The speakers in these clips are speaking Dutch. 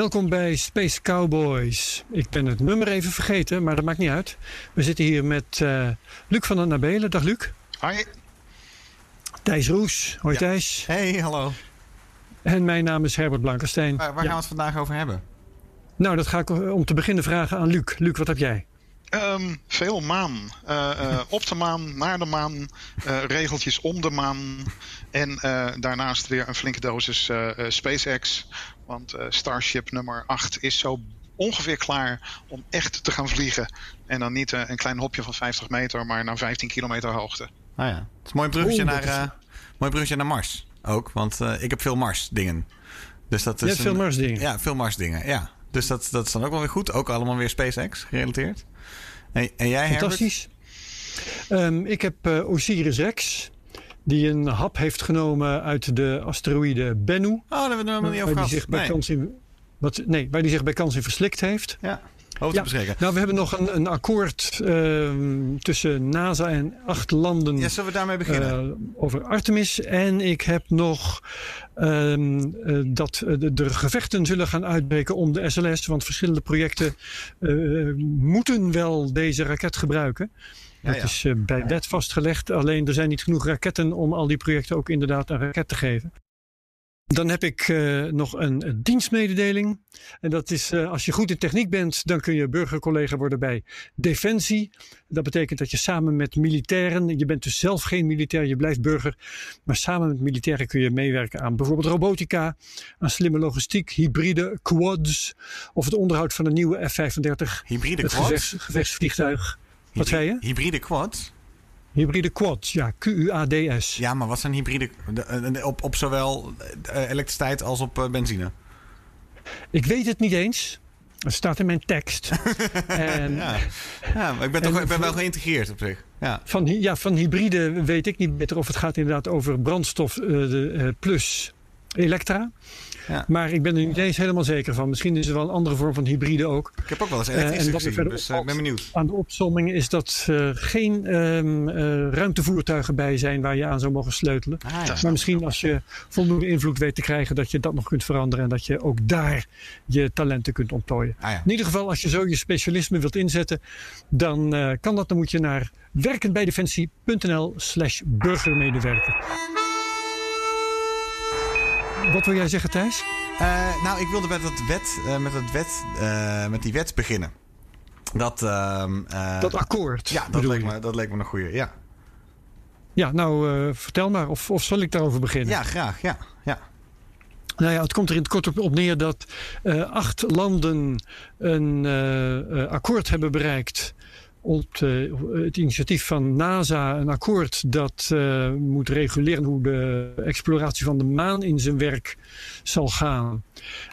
Welkom bij Space Cowboys. Ik ben het nummer even vergeten, maar dat maakt niet uit. We zitten hier met uh, Luc van der Nabelen. Dag Luc. Hoi. Thijs Roes. Hoi ja. Thijs. Hey, hallo. En mijn naam is Herbert Blankenstein. Waar, waar gaan we het vandaag over hebben? Nou, dat ga ik om te beginnen vragen aan Luc. Luc, wat heb jij? Um, veel maan. Uh, uh, op de maan, naar de maan, uh, regeltjes om de maan. En daarnaast weer een flinke dosis SpaceX. Want Starship nummer 8 is zo ongeveer klaar om echt te gaan vliegen. En dan niet een klein hopje van 50 meter, maar naar 15 kilometer hoogte. Ah ja, het is een mooi bruggetje, naar, mooi bruggetje naar Mars ook. Want ik heb veel Mars dingen. Dus dat is Je hebt veel Mars dingen? Ja, veel Mars dingen, ja. Dus dat, dat is dan ook wel weer goed. Ook allemaal weer SpaceX gerelateerd. En, en jij, Fantastisch. Um, ik heb uh, Osiris Rex. Die een hap heeft genomen uit de asteroïde Bennu. Oh, daar hebben we het helemaal niet over gehad. Zich bij nee. Kans in, wat, nee, waar die zich bij kans in verslikt heeft. Ja. Nou, we hebben nog een, een akkoord uh, tussen NASA en acht landen. Ja, zullen we daarmee beginnen? Uh, over Artemis. En ik heb nog uh, dat de, de, gevechten zullen gaan uitbreken om de SLS. Want verschillende projecten moeten wel deze raket gebruiken. Dat ja, ja. is bij wet vastgelegd. Alleen er zijn niet genoeg raketten om al die projecten ook inderdaad een raket te geven. Dan heb ik uh, nog een, een, dienstmededeling. En dat is uh, als je goed in techniek bent, dan kun je burgercollega worden bij Defensie. Dat betekent dat je samen met militairen, je bent dus zelf geen militair, je blijft burger. Maar samen met militairen kun je meewerken aan bijvoorbeeld robotica, aan slimme logistiek, hybride quads of het onderhoud van een nieuwe F-35. Hybride quads? Gevechts, gevechtsvliegtuig. Wat zei je? Hybride quads? Hybride quads, ja, Q-U-A-D-S. Ja, maar wat zijn hybride op, op zowel elektriciteit als op benzine? Ik weet het niet eens. Het staat in mijn tekst. en, ja. ja, maar ik ben, toch, ik ben wel geïntegreerd op zich. Ja. Van, ja, van hybride weet ik niet beter of het gaat inderdaad over brandstof uh, de, uh, plus elektra. Ja. Maar ik ben er niet eens helemaal zeker van. Misschien is er wel een andere vorm van hybride ook. Ik heb ook wel eens elektrisch uh, gezien, dus uh, ik ben benieuwd. Aan de opzomming is dat er uh, geen um, ruimtevoertuigen bij zijn waar je aan zou mogen sleutelen. Ah, ja. Maar misschien als je voldoende invloed weet te krijgen dat je dat nog kunt veranderen. En dat je ook daar je talenten kunt ontplooien. Ah, ja. In ieder geval als je zo je specialisme wilt inzetten. Dan kan dat. Dan moet je naar werkenbijdefensie.nl slash burgermedewerker. Wat wil jij zeggen, Thijs? Uh, nou, ik wilde met, het wet, uh, met, het wet, uh, met die wet beginnen. Dat, ehm, dat akkoord. Ja, dat leek, me, dat leek me een goede. Ja, ja nou, vertel maar. Of, of zal ik daarover beginnen? Ja, graag. Ja, ja. Nou ja, het komt er in het kort op, neer dat acht landen een akkoord hebben bereikt op de, het initiatief van NASA een akkoord dat uh, moet reguleren hoe de exploratie van de maan in zijn werk zal gaan.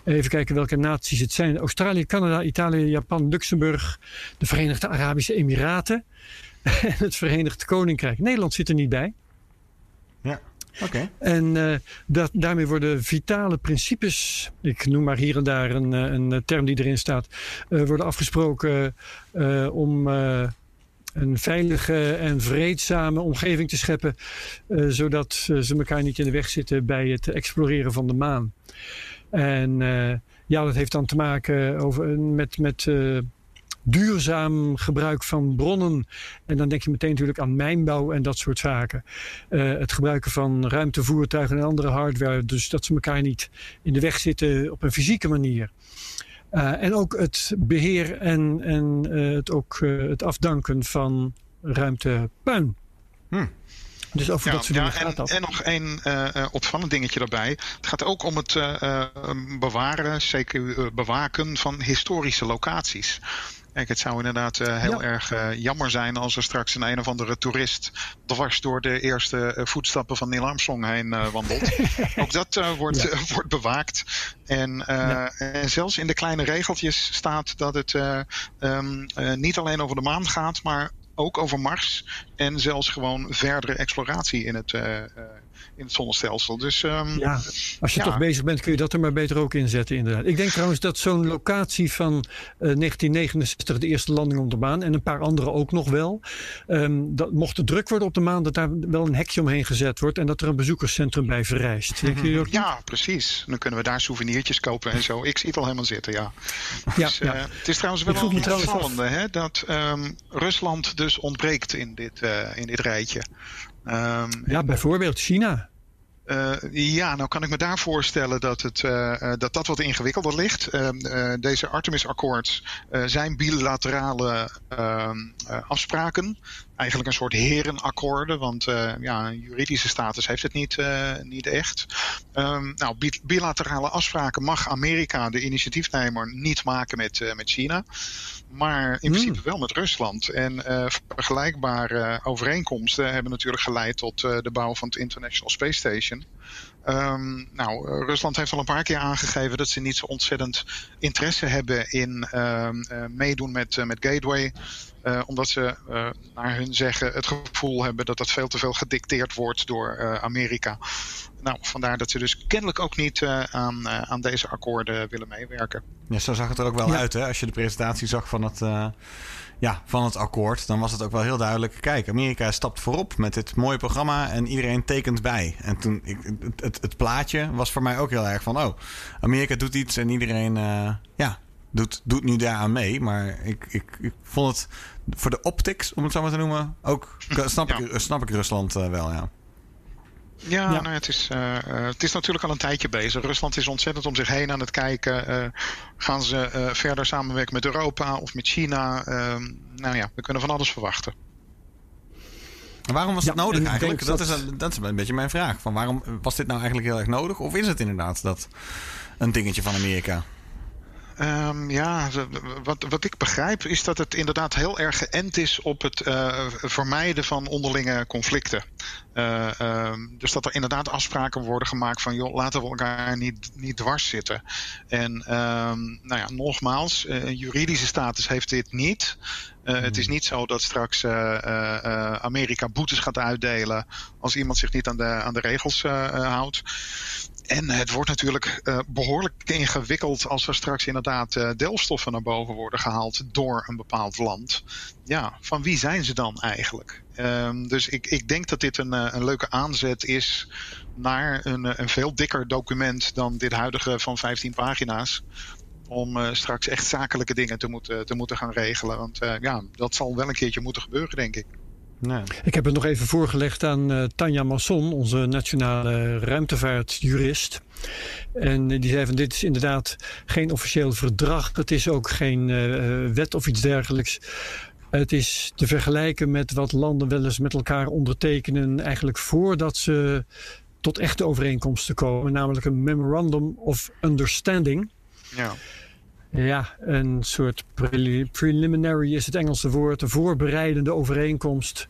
Even kijken welke naties het zijn. Australië, Canada, Italië, Japan, Luxemburg, de Verenigde Arabische Emiraten en het Verenigd Koninkrijk. Nederland zit er niet bij. En uh, dat, daarmee worden vitale principes, ik noem maar hier en daar een, eh, een term die erin staat, uh, worden afgesproken om een veilige en vreedzame omgeving te scheppen, zodat ze elkaar niet in de weg zitten bij het exploreren van de maan. En ja, dat heeft dan te maken over, met, met duurzaam gebruik van bronnen. En dan denk je meteen natuurlijk aan mijnbouw en dat soort zaken. Uh, het gebruiken van ruimtevoertuigen en andere hardware. Dus dat ze elkaar niet in de weg zitten op een fysieke manier. Uh, en ook het beheer en, en uh, het, ook, het afdanken van ruimtepuin. Hmm. Dus over ja, dat soort ja, en, gaat En nog één uh, opvallend dingetje daarbij. Het gaat ook om het uh, bewaren, zeker bewaken van historische locaties. Kijk, het zou inderdaad uh, heel ja. erg uh, jammer zijn als er straks een een of andere toerist dwars door de eerste uh, voetstappen van Neil Armstrong heen wandelt. Ook dat wordt, ja. wordt bewaakt. En, ja. en zelfs in de kleine regeltjes staat dat het um, niet alleen over de maan gaat, maar ook over Mars. En zelfs gewoon verdere exploratie in het, in het zonnestelsel. Dus, um, ja, als je ja. toch bezig bent, kun je dat er maar beter ook inzetten, inderdaad. Ik denk trouwens dat zo'n locatie van uh, 1969, de eerste landing op de maan, en een paar andere ook nog wel. Um, dat mocht het druk worden op de maan, dat daar wel een hekje omheen gezet wordt en dat er een bezoekerscentrum bij vereist. Denk je ook ja, precies. Dan kunnen we daar souvenirtjes kopen en zo. Ik zie het al helemaal zitten, ja. ja, dus, ja. Uh, het is trouwens wel een opvallende, hè, dat um, Rusland dus ontbreekt in dit, uh, in dit rijtje. Um, ja, bijvoorbeeld China. Uh, ja, nou kan ik me daar voorstellen dat het, uh, dat, dat wat ingewikkelder ligt. Uh, deze Artemis-akkoords zijn bilaterale ehm, afspraken. Eigenlijk een soort herenakkoorden, want ja, juridische status heeft het niet, niet echt. Um, nou, bilaterale afspraken mag Amerika, de initiatiefnemer, niet maken met, met China maar in principe hmm. wel met Rusland. En uh, vergelijkbare overeenkomsten hebben natuurlijk geleid tot uh, de bouw van het International Space Station. Um, nou, Rusland heeft al een paar keer aangegeven dat ze niet zo ontzettend interesse hebben in uh, meedoen met, met Gateway. Omdat ze naar hun zeggen het gevoel hebben dat dat veel te veel gedicteerd wordt door Amerika. Nou, vandaar dat ze dus kennelijk ook niet uh, aan, uh, aan deze akkoorden willen meewerken. Ja, zo zag het er ook wel ja. uit, hè? Als je de presentatie zag van het, uh, ja, van het akkoord, dan was het ook wel heel duidelijk. Kijk, Amerika stapt voorop met dit mooie programma en iedereen tekent bij. En toen, ik, het, het, het plaatje was voor mij ook heel erg van, oh, Amerika doet iets en iedereen, ja, doet, doet nu daaraan mee. Maar ik, ik, ik vond het voor de optics, om het zo maar te noemen, ook snap, ja. ik, snap ik Rusland wel, ja. Ja, ja. Nou, het, is, uh, het is natuurlijk al een tijdje bezig. Rusland is ontzettend om zich heen aan het kijken. Uh, gaan ze verder samenwerken met Europa of met China? Ehm, nou ja, we kunnen van alles verwachten. Waarom was het ja, nodig eigenlijk? Dat, dat, is een, dat is een beetje mijn vraag. Van waarom was dit nou eigenlijk heel erg nodig? Of is het inderdaad dat een dingetje van Amerika? Um, ja, wat, wat ik begrijp is dat het inderdaad heel erg geënt is op het uh, vermijden van onderlinge conflicten. Uh, um, dus dat er inderdaad afspraken worden gemaakt van joh, laten we elkaar niet, niet dwars zitten. En um, nou ja, nogmaals, uh, juridische status heeft dit niet. Uh, hmm. Het is niet zo dat straks uh, uh, Amerika boetes gaat uitdelen als iemand zich niet aan de, aan de regels houdt. En het wordt natuurlijk uh, behoorlijk ingewikkeld als er straks inderdaad uh, naar boven worden gehaald door een bepaald land. Ja, van wie zijn ze dan eigenlijk? Um, dus ik, ik denk dat dit een, uh, een leuke aanzet is naar een, een veel dikker document dan dit huidige van 15 pagina's. Om straks echt zakelijke dingen te moeten, te moeten gaan regelen. Want ja, dat zal wel een keertje moeten gebeuren, denk ik. Nee. Ik heb het nog even voorgelegd aan uh, Tanja Masson, onze nationale ruimtevaartjurist. En die zei van dit is inderdaad geen officieel verdrag. Het is ook geen uh, wet of iets dergelijks. Het is te vergelijken met wat landen wel eens met elkaar ondertekenen. Eigenlijk voordat ze tot echte overeenkomsten komen. Namelijk een Memorandum of Understanding. Ja. Ja, een soort preliminary is het Engelse woord, een voorbereidende overeenkomst,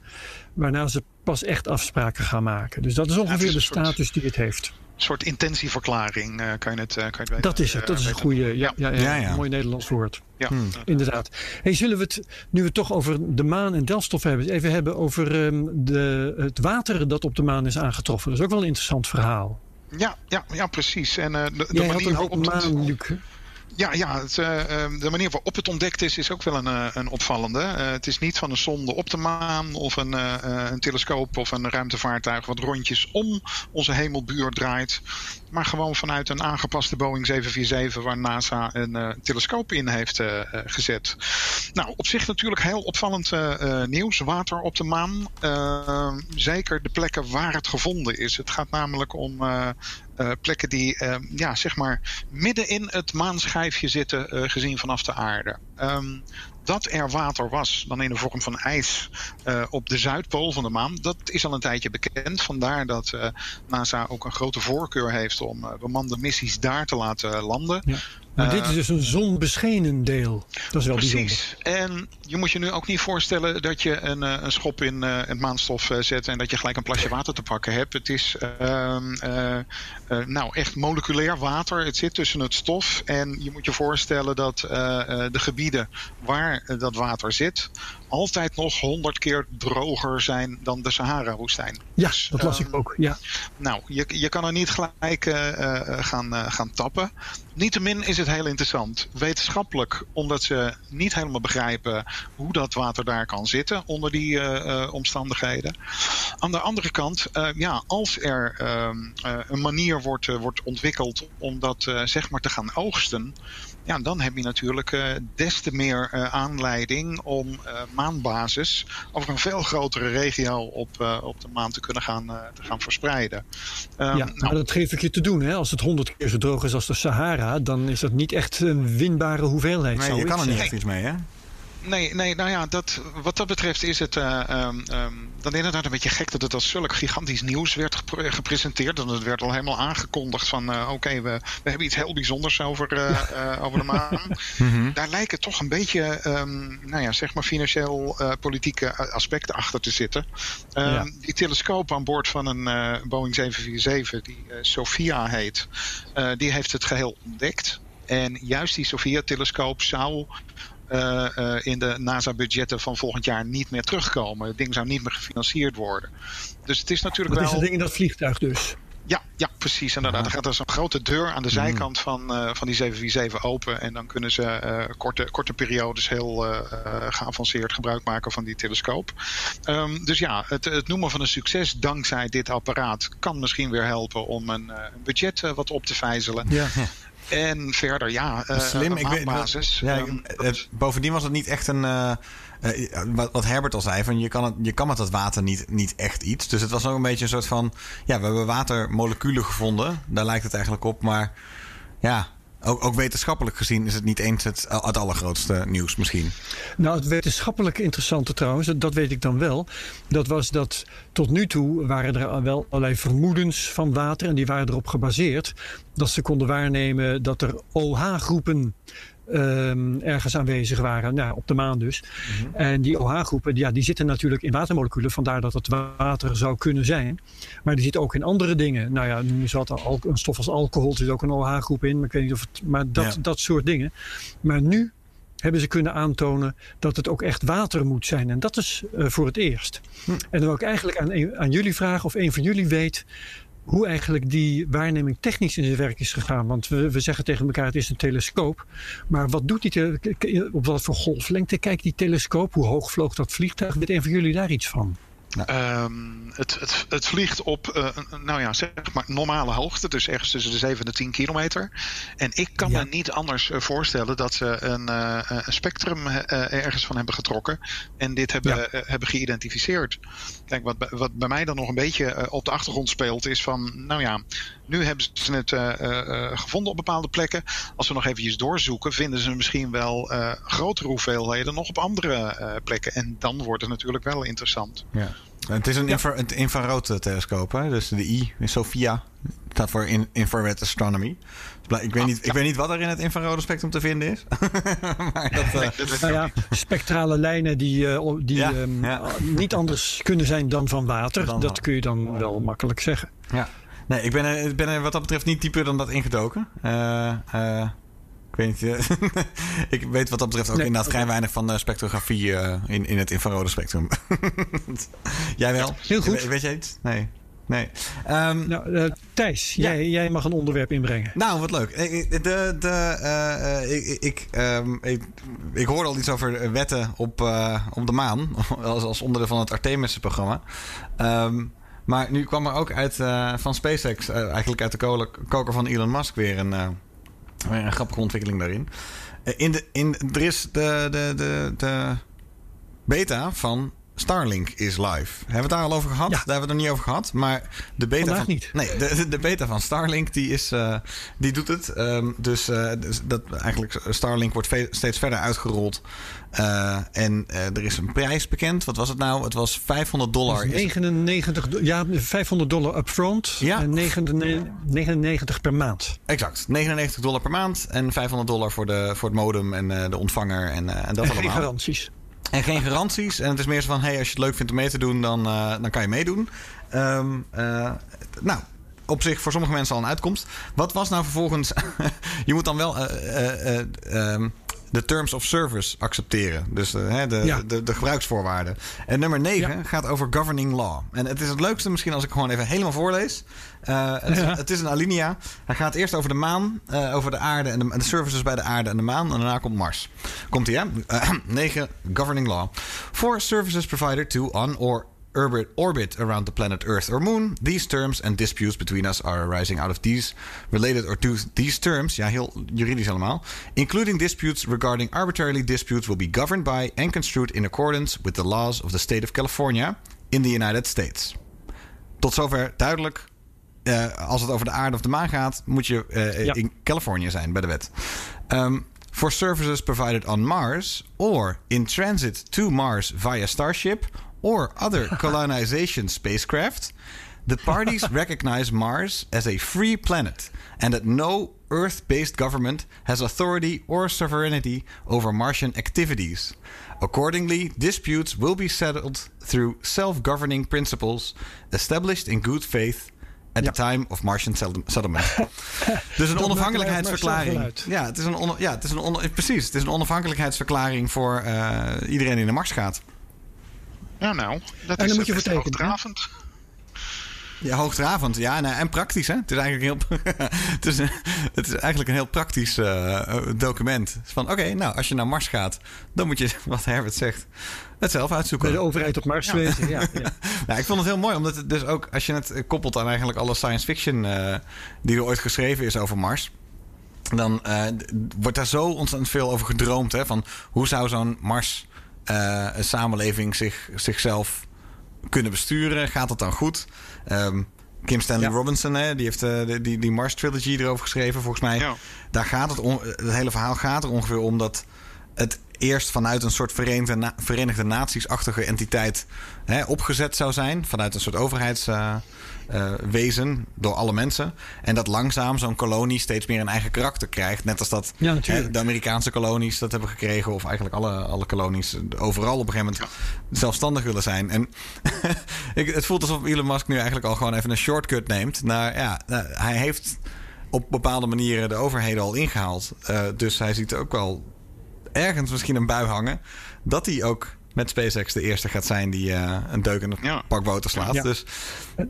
waarna ze pas echt afspraken gaan maken. Dus dat is ongeveer ja, de status die het heeft. Een soort intentieverklaring, uh, kan je het, uh, kan je het Dat is het, dat is een goede, ja, ja, ja, ja, mooi Nederlands woord. Ja, hmm. inderdaad. Hey, zullen we het, nu we het toch over de maan en delfstof hebben, even hebben over um, de, het water dat op de maan is aangetroffen. Dat is ook wel een interessant verhaal. Ja, ja, ja precies. En uh, de, de Jij manier had een hoop maan, Luc. Ja, ja het, uh, de manier waarop het ontdekt is, is ook wel een, uh, een opvallende. Uh, het is niet van een sonde op de maan of een, een telescoop of een ruimtevaartuig wat rondjes om onze hemelbuur draait. Maar gewoon vanuit een aangepaste Boeing 747 waar NASA een telescoop in heeft gezet. Nou, op zich natuurlijk heel opvallend nieuws. Water op de maan. zeker de plekken waar het gevonden is. Het gaat namelijk om uh, plekken die uh, ja, zeg maar midden in het maanschijfje zitten, uh, gezien vanaf de aarde. Um, dat er water was, dan in de vorm van ijs op de Zuidpool van de maan, dat is al een tijdje bekend. Vandaar dat NASA ook een grote voorkeur heeft om bemande missies daar te laten landen. Ja. Maar dit is dus een zonbeschenen deel. Dat is wel Precies. En je moet je nu ook niet voorstellen dat je een, een schop in het maanstof zet en dat je gelijk een plasje water te pakken hebt. Het is ehm, nou echt moleculair water. Het zit tussen het stof. En je moet je voorstellen dat de gebieden waar dat water zit, altijd nog honderd keer droger zijn dan de Sahara-woestijn. Ja, dus, dat las ik ehm, ook. Ja. Nou, je, je kan er niet gelijk uh, gaan, uh, gaan tappen. Niettemin is het heel interessant. Wetenschappelijk, omdat ze niet helemaal begrijpen hoe dat water daar kan zitten onder die omstandigheden. Aan de andere kant, ja, als er ehm, een manier wordt, wordt ontwikkeld om dat zeg maar te gaan oogsten ja, dan heb je natuurlijk uh, des te meer uh, aanleiding om uh, maanbasis over een veel grotere regio op, op de maan te kunnen gaan, te gaan verspreiden. Um, ja, nou, maar dat geef ik je te doen. Hè? Als het honderd keer zo droog is als de Sahara, dan is dat niet echt een winbare hoeveelheid. Nee, je kan er niet echt iets mee, hè? Nee, nee, nou ja, dat, wat dat betreft is het uh, um, dan inderdaad een beetje gek dat het als zulk gigantisch nieuws werd gepresenteerd. En het werd al helemaal aangekondigd van uh, oké, we, we hebben iets heel bijzonders over, uh, over de maan. Mhm. Daar lijken toch een beetje, um, nou ja, zeg maar financieel politieke aspecten achter te zitten. Um, ja. Die telescoop aan boord van een Boeing 747, die Sophia heet, die heeft het geheel ontdekt. En juist die Sophia-telescoop zou in de NASA-budgetten van volgend jaar niet meer terugkomen. Het ding zou niet meer gefinancierd worden. Dus het is natuurlijk wel. is het ding in dat vliegtuig dus? Ja, ja precies. Inderdaad. Er gaat er zo'n grote deur aan de hmm. zijkant van, uh, van die 747 open. En dan kunnen ze korte, korte periodes heel geavanceerd gebruik maken van die telescoop. Um, dus ja, het, het, noemen van een succes dankzij dit apparaat kan misschien weer helpen om een, een budget wat op te vijzelen. Ja. En verder, ja, uh, Slim, ik weet, ja, um, bovendien was het niet echt een. Uh, uh, wat, wat, Herbert al zei, van je kan, het, je kan met dat water niet, niet echt iets. Dus het was ook een beetje een soort van. Ja, we hebben watermoleculen gevonden. Daar lijkt het eigenlijk op. Maar ja, ook, ook, wetenschappelijk gezien is het niet eens het, het allergrootste nieuws misschien. Nou, het wetenschappelijk interessante trouwens, dat weet ik dan wel. Dat was dat tot nu toe waren er wel allerlei vermoedens van water. En die waren erop gebaseerd dat ze konden waarnemen dat er OH-groepen um, ergens aanwezig waren, nou, op de maan dus. Mm -hmm. En die OH-groepen, ja, die zitten natuurlijk in watermoleculen, vandaar dat het water zou kunnen zijn. Maar die zitten ook in andere dingen. Nou ja, nu zat er een stof als alcohol, zit ook een OH-groep in, maar ik weet niet of het, maar dat, ja. dat soort dingen. Maar nu hebben ze kunnen aantonen dat het ook echt water moet zijn. En dat is uh, voor het eerst. Hm. En dan wil ik eigenlijk aan, aan jullie vragen of een van jullie weet hoe eigenlijk die waarneming technisch in zijn werk is gegaan. Want we, we zeggen tegen elkaar het is een telescoop. Maar wat doet die op wat voor golflengte kijkt die telescoop? Hoe hoog vloog dat vliegtuig? Weet een van jullie daar iets van? Nou. Um, het, het, het, vliegt op uh, nou ja, zeg maar normale hoogte, dus ergens tussen de 7 en de 10 kilometer. En ik kan ja. me niet anders uh, voorstellen dat ze een, uh, een spectrum ergens van hebben getrokken en dit hebben, ja. hebben geïdentificeerd. Kijk, wat, wat bij mij dan nog een beetje op de achtergrond speelt, is van, nou ja, nu hebben ze het gevonden op bepaalde plekken. Als we nog eventjes doorzoeken, vinden ze misschien wel grotere hoeveelheden nog op andere plekken. En dan wordt het natuurlijk wel interessant. Ja. Het is een, infra infrarood telescoop, hè? dus de I SOFIA. staat voor in infrared astronomy. Ik weet, niet, ik weet niet wat er in het infrarode spectrum te vinden is. maar dat, uh... nou ja, spectrale lijnen die, uh, die ja, um, ja. niet anders kunnen zijn dan van water. Dan dat kun je dan wel makkelijk zeggen. Ja. Nee, ik ben, er, ik ben er wat dat betreft niet dieper dan dat ingedoken. Uh, weet niet, ik weet wat dat betreft ook nee, inderdaad vrij weinig van spectrografie uh, in, in het infrarode spectrum. jij wel? Heel goed. weet jij iets? Nee. Nee. Um, nou, uh, Thijs, ja. jij, jij mag een onderwerp inbrengen. Nou, wat leuk. De, de, de, ik, ik, um, ik, ik, hoorde al iets over wetten op, op de maan. Als, als onderdeel van het Artemis-programma. Um, maar nu kwam er ook uit van SpaceX, eigenlijk uit de koker van Elon Musk, weer een een grappige ontwikkeling daarin. In de, in, er is de, de, de, de beta van Starlink is live. Hebben we het daar al over gehad? Ja. Daar hebben we het nog niet over gehad. Maar de beta Vandaag van, niet. Nee, de, de- beta van Starlink die is, eh, die doet het. Ehm, dus, eh, dus dat eigenlijk Starlink wordt ve- steeds verder uitgerold. Eh, en er is een prijs bekend. Wat was het nou? Het was 500 dollar. Dus Is- 99, do- ja, 500 dollar upfront Ja. en 99, 99 per maand. Exact. 99 dollar per maand en 500 dollar voor, de, voor het modem en de ontvanger en, en dat En allemaal. garanties. En geen garanties. En het is meer zo van: hey, als je het leuk vindt om mee te doen, dan, eh, dan kan je meedoen. Eh, nou, op zich voor sommige mensen al een uitkomst. Wat was nou vervolgens. je moet dan wel. ehm, de terms of service accepteren. Dus eh, hè, de, Ja. de, de gebruiksvoorwaarden. En nummer 9 Ja. gaat over governing law. En het is het leukste misschien als ik gewoon even helemaal voorlees. Eh, het, Ja. het is een alinea. Hij gaat eerst over de maan, eh, over de aarde en de, de services bij de aarde en de maan. En daarna komt Mars. Komt hij, hè? 9. governing law. For services provided to on or orbit, orbit around the planet Earth or Moon, these terms and disputes between us are arising out of these related or to these terms, ja, heel juridisch allemaal, including disputes regarding arbitrarily disputes will be governed by and construed in accordance with the laws of the state of California in the United States. Tot zover duidelijk. Eh, als het over de aarde of de maan gaat, moet je eh, Ja. in Californië zijn bij de wet. Um, for services provided on Mars or in transit to Mars via Starship or other colonization spacecraft, the parties recognize Mars as a free planet and that no Earth based government has authority or sovereignty over Martian activities. Accordingly, disputes will be settled through self governing principles established in good faith at Ja. the time of Martian settle- settlement. dus een onafhankelijkheidsverklaring. Ja, het is een, on- ja, het is een on- precies. Het is een onafhankelijkheidsverklaring voor eh, iedereen die naar Mars gaat. Ja, nou, dat dan is moet je voor hoogdravend. Ja, hoogdravend. Ja, nou, en praktisch, hè? Het is eigenlijk heel, het is, een- het is eigenlijk een heel praktisch eh, document. Het is van, oké, nou, als je naar Mars gaat, dan moet je, wat Herbert zegt, het zelf uitzoeken. Bij de overheid op Mars wezen. Ja, ja. Nou, ik vond het heel mooi, omdat het dus ook, als je het koppelt aan eigenlijk alle science fiction eh, die er ooit geschreven is over Mars. Dan eh, wordt daar zo ontzettend veel over gedroomd. Hè, van hoe zou zo'n Mars een samenleving zich, zichzelf kunnen besturen? Gaat dat dan goed? Ehm, Kim Stanley Ja. Robinson, hè, die heeft eh, die, die Mars Trilogy erover geschreven. Volgens mij, Ja. daar gaat het, het hele verhaal gaat er ongeveer om dat het eerst vanuit een soort Verenigde, Na- Verenigde Naties-achtige entiteit hè, opgezet zou zijn. Vanuit een soort overheidswezen door alle mensen. En dat langzaam zo'n kolonie steeds meer een eigen karakter krijgt. Net als dat Ja, hè, de Amerikaanse kolonies dat hebben gekregen. Of eigenlijk alle, alle kolonies eh, overal op een gegeven moment zelfstandig willen zijn. En ik, het voelt alsof Elon Musk nu eigenlijk al gewoon even een shortcut neemt. Naar, ja, nou, hij heeft op bepaalde manieren de overheden al ingehaald. Eh, dus hij ziet ook wel ergens misschien een bui hangen. Dat hij ook met SpaceX de eerste gaat zijn die eh, een deuk in Ja. pak boter slaat. Ja. Dus eh,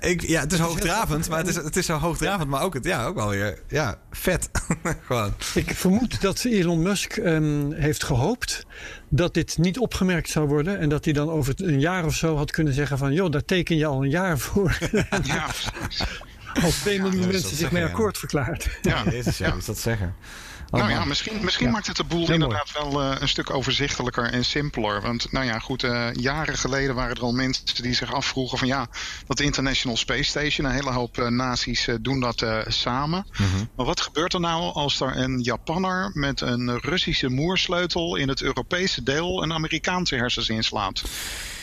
ik, ja, het is hoogdravend, maar het is, het is zo hoogdravend, maar ook het, ja, ook wel weer ja, vet. Gewoon. Ik vermoed dat Elon Musk ehm, heeft gehoopt dat dit niet opgemerkt zou worden. En dat hij dan over een jaar of zo had kunnen zeggen van... joh, daar teken je al een jaar voor. Ja, Al 2 miljoen is mensen zich mee ja. akkoord verklaard. ja. Jezus, ja, Ja. is dat zeggen? Nou ja, misschien, misschien Ja. maakt het de boel Heel inderdaad wel eh, een stuk overzichtelijker en simpeler. Want nou ja, goed, eh, jaren geleden waren er al mensen die zich afvroegen van ja, dat International Space Station, een hele hoop naties eh, doen dat samen. Mhm. Maar wat gebeurt er nou als er een Japanner met een Russische moersleutel in het Europese deel een Amerikaanse hersens inslaat?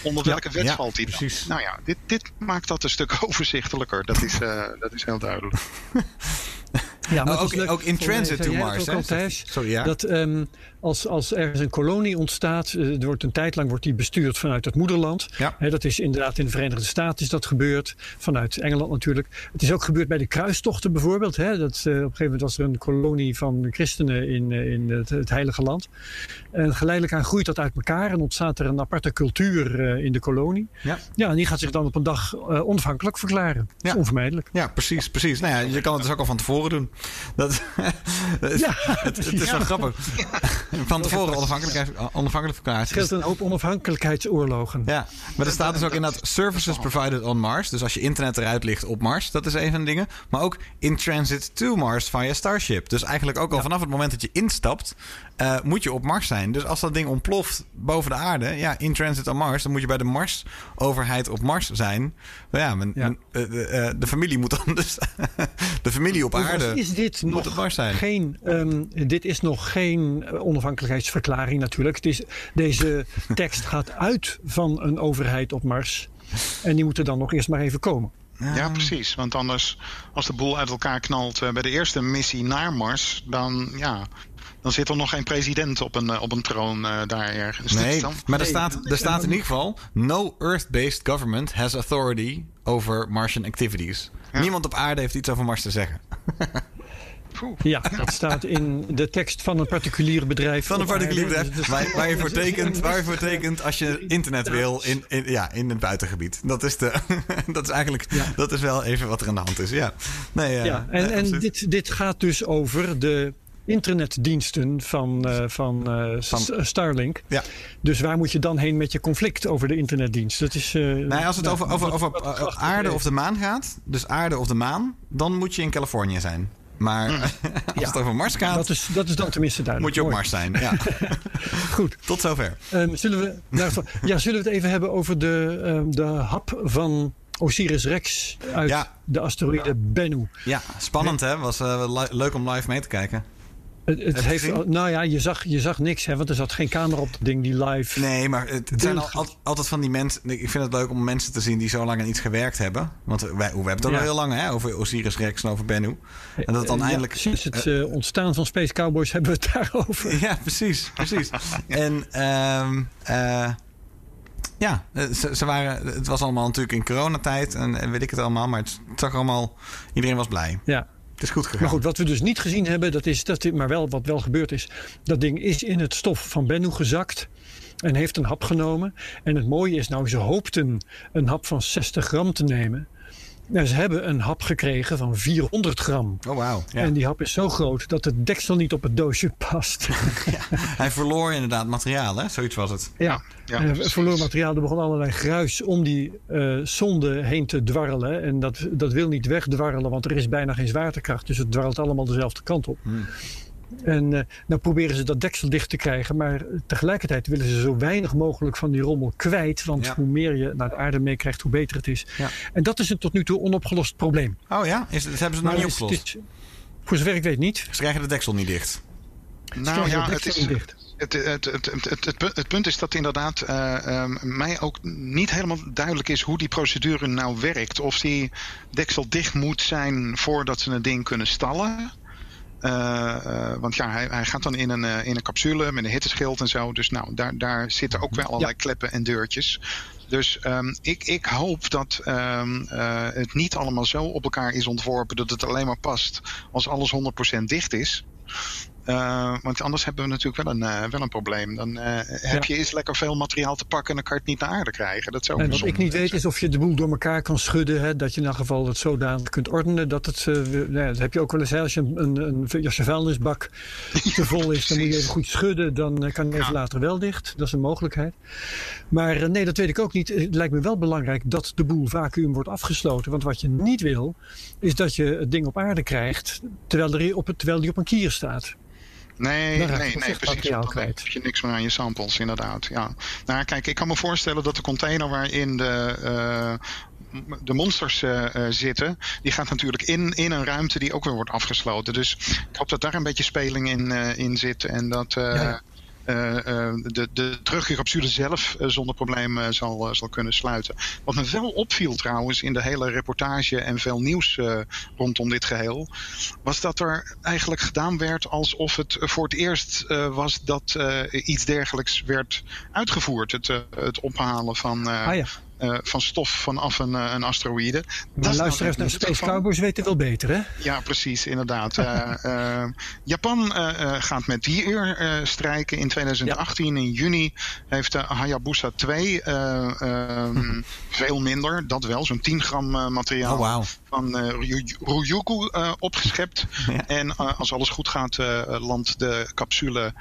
Onder Ja, welke wet ja, valt die dan? precies. Nou ja, dit, dit maakt dat een stuk overzichtelijker. Dat is, dat is heel duidelijk. Ja, Oh, het is ook, leuk. ook in mij transit to Mars. ook hè? Sorry, ja. Dat ehm, als, als ergens een kolonie ontstaat, eh, er wordt een tijd lang wordt die bestuurd vanuit het moederland. Ja. Dat is inderdaad in de Verenigde Staten is dat gebeurd, vanuit Engeland natuurlijk. Het is ook gebeurd bij de kruistochten bijvoorbeeld. Hè, dat, eh, op een gegeven moment was er een kolonie van christenen in, eh, in het, het Heilige Land. En geleidelijk aan groeit dat uit elkaar en ontstaat er een aparte cultuur eh, in de kolonie. Ja. Ja, en die gaat zich dan op een dag eh, onafhankelijk verklaren. Dat is onvermijdelijk. Ja, precies, precies. Nou ja, je kan het dus ook al van tevoren doen. Dat, het, Ja, het, het is wel grappig. van tevoren onafhankelijk, onafhankelijk verklaard. Het scheelt een hoop onafhankelijkheidsoorlogen. Ja, maar er staat dus ook inderdaad services provided on Mars. Dus als je internet eruit ligt op Mars, dat is een van de dingen. Maar ook in transit to Mars via Starship. Dus eigenlijk ook al vanaf het moment dat je instapt, uh, moet je op Mars zijn. Dus als dat ding ontploft boven de aarde, ja, in transit on Mars, dan moet je bij de Mars-overheid op Mars zijn. Nou ja, men, ja. Men, uh, de, de, familie moet dan dus. de familie op aarde. Is dit moet nog op Mars zijn. Geen, um, dit is nog geen onafhankelijkheidsverklaring natuurlijk. Het is, deze tekst gaat uit van een overheid op Mars. En die moeten dan nog eerst maar even komen. Ja, precies. Want anders, als de boel uit elkaar knalt uh, bij de eerste missie naar Mars, dan ja, dan zit er nog geen president op een, op een troon uh, daar ergens. Nee, dan... maar er staat, er staat in ieder geval: No Earth-based government has authority over Martian activities. Ja. Niemand op aarde heeft iets over Mars te zeggen. Ja, dat staat in de tekst van een particulier bedrijf. Van een particulier bedrijf, dus waar, waar, je voor tekent, waar je voor tekent als je internet wil in, in, ja, in het buitengebied. Dat is, de, dat is eigenlijk ja. dat is wel even wat er aan de hand is. Ja, nee, uh, ja en, en dit, dit gaat dus over de internetdiensten van, uh, van, uh, van, Starlink. Ja. Dus waar moet je dan heen met je conflict over de internetdienst? Dat is, uh, nee, als het nou, over, over, over, over aarde of de maan gaat, dus aarde of de maan, dan moet je in Californië zijn. Maar mm. als ja, het over Mars gaat. Dat is, dat is dan tenminste duidelijk. Moet je op Mars zijn. Ja. Goed. Tot zover. Um, zullen, we, nou, ja, zullen we het even hebben over de, um, de hap van Osiris Rex uit ja. de asteroïde Bennu? Ja, spannend hè? Was uh, leuk om live mee te kijken. Het, het heeft, nou ja, je zag, je zag niks, hè, want er zat geen camera op dat ding die live. Nee, maar het, het zijn al, altijd van die mensen. Ik vind het leuk om mensen te zien die zo lang aan iets gewerkt hebben. Want wij, we hebben het al ja. heel lang hè, over Osiris Rex en over Bennu. En dat het dan ja, eindelijk. Sinds het uh, ontstaan van Space Cowboys hebben we het daarover. Ja, precies. precies. en. Um, uh, ja, ze, ze, waren, het was allemaal natuurlijk in coronatijd en, en weet ik het allemaal. Maar het, het zag allemaal, iedereen was blij. Ja, is goed. Maar goed, wat we dus niet gezien hebben, dat is, dat, maar wel wat wel gebeurd is. Dat ding is in het stof van Bennu gezakt. En heeft een hap genomen. En het mooie is nou, ze hoopten een hap van 60 gram te nemen. Nou, ze hebben een hap gekregen van 400 gram. Oh, wauw. Ja. En die hap is zo groot dat het deksel niet op het doosje past. ja, hij verloor inderdaad materiaal, hè? Zoiets was het. Ja, ja hij verloor materiaal. Er begon allerlei gruis om die uh, zonde heen te dwarrelen. En dat, dat wil niet wegdwarrelen, want er is bijna geen zwaartekracht. Dus het dwarrelt allemaal dezelfde kant op. Hmm. En uh, nou proberen ze dat deksel dicht te krijgen. Maar tegelijkertijd willen ze zo weinig mogelijk van die rommel kwijt. Want ja. hoe meer je naar de aarde meekrijgt, hoe beter het is. Ja. En dat is een tot nu toe onopgelost probleem. Oh ja? Is, dat hebben ze nog niet opgelost? Is, voor zover ik weet niet. Ze krijgen de deksel niet dicht. Nou ja, het is, het, het, het, het, punt is dat inderdaad uh, um, mij ook niet helemaal duidelijk is hoe die procedure nou werkt. Of die deksel dicht moet zijn voordat ze het ding kunnen stallen. Uh, uh, want ja, hij, hij, gaat dan in een, uh, in een capsule met een hitteschild en zo. Dus nou, daar, daar zitten ook wel allerlei ja. kleppen en deurtjes. Dus um, ik, ik hoop dat um, het niet allemaal zo op elkaar is ontworpen dat het alleen maar past als alles 100% dicht is. Uh, want anders hebben we natuurlijk wel een, uh, wel een probleem. Dan uh, heb ja. je eens lekker veel materiaal te pakken en dan kan je het niet naar aarde krijgen. Dat zou en wat ik niet weet is of je de boel door elkaar kan schudden. Hè, dat je in elk geval het zodanig kunt ordenen. Dat het, nou, dat heb je ook wel eens. Hè, als je een, een, als je vuilnisbak te vol is, dan moet je even goed schudden. Dan kan het even ja. later wel dicht. Dat is een mogelijkheid. Maar nee, dat weet ik ook niet. Het lijkt me wel belangrijk dat de boel vacuüm wordt afgesloten. Want wat je niet wil, is dat je het ding op aarde krijgt terwijl, er op, terwijl die op een kier staat. Nee, nee, nee, precies. Dan heb je niks meer aan je samples, inderdaad. Ja. Nou, kijk, ik kan me voorstellen dat de container waarin de, uh, de monsters uh, zitten, die gaat natuurlijk in, in een ruimte die ook weer wordt afgesloten. Dus ik hoop dat daar een beetje speling in, uh, in zit en dat. Ja. Uh, uh, de, de terugkeercapsule zelf uh, zonder probleem zal, zal kunnen sluiten. Wat me wel opviel trouwens in de hele reportage en veel nieuws rondom dit geheel, was dat er eigenlijk gedaan werd alsof het voor het eerst was dat iets dergelijks werd uitgevoerd. Het, het ophalen van. Ah. Uh, van stof vanaf een, uh, een asteroïde. Maar luisteraars naar Space Cowboys weten wel beter, hè? Ja, precies, inderdaad. uh, Japan gaat met die eer strijken. In 2018, ja. in juni, heeft de Hayabusa 2 um, veel minder, dat wel, zo'n 10 gram materiaal oh, wow. Van uh, Ryugu uh, opgeschept. Ja. En uh, als alles goed gaat, landt de capsule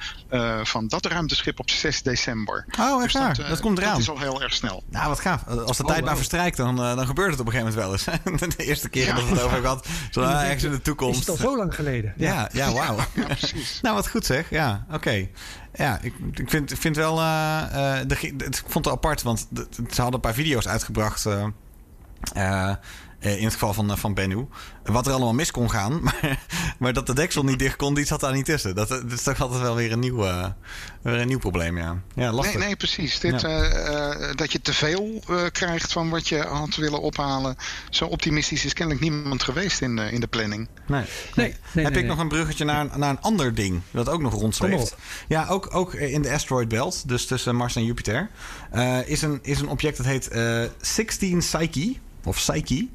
van dat ruimteschip op 6 december. Oh, echt dus waar? Dat, dat, komt eraan. Dat is al heel erg snel. Nou, wat gaaf. Als de oh, tijd wow. maar verstrijkt, dan, dan gebeurt het op een gegeven moment wel eens. de eerste keer ja. dat we het over gehad. Zo ergens in de toekomst. Is het al zo lang geleden? Ja, ja, ja wauw. ja, precies. nou, wat goed zeg. Ja, oké. Okay. Ja, ik, ik, vind, ik vind wel. Uh, de, ik vond het apart, want de, ze hadden een paar video's uitgebracht. Uh, uh, in het geval van, van Bennu. Wat er allemaal mis kon gaan. Maar, maar dat de deksel niet dicht kon, die zat daar niet tussen. Dat, dat is toch altijd wel weer een nieuw, weer een nieuw probleem. Ja, ja lastig. Nee, nee precies. Dit, ja. dat je te veel krijgt van wat je had willen ophalen. Zo optimistisch is kennelijk niemand geweest in, in de planning. Nee. nee. nee Heb ik nog een bruggetje naar, naar een ander ding. Dat ook nog rondzweeft. Ja, ook, ook in de asteroid belt. Dus tussen Mars en Jupiter. is, een, is een object dat heet 16 Psyche of Psyche.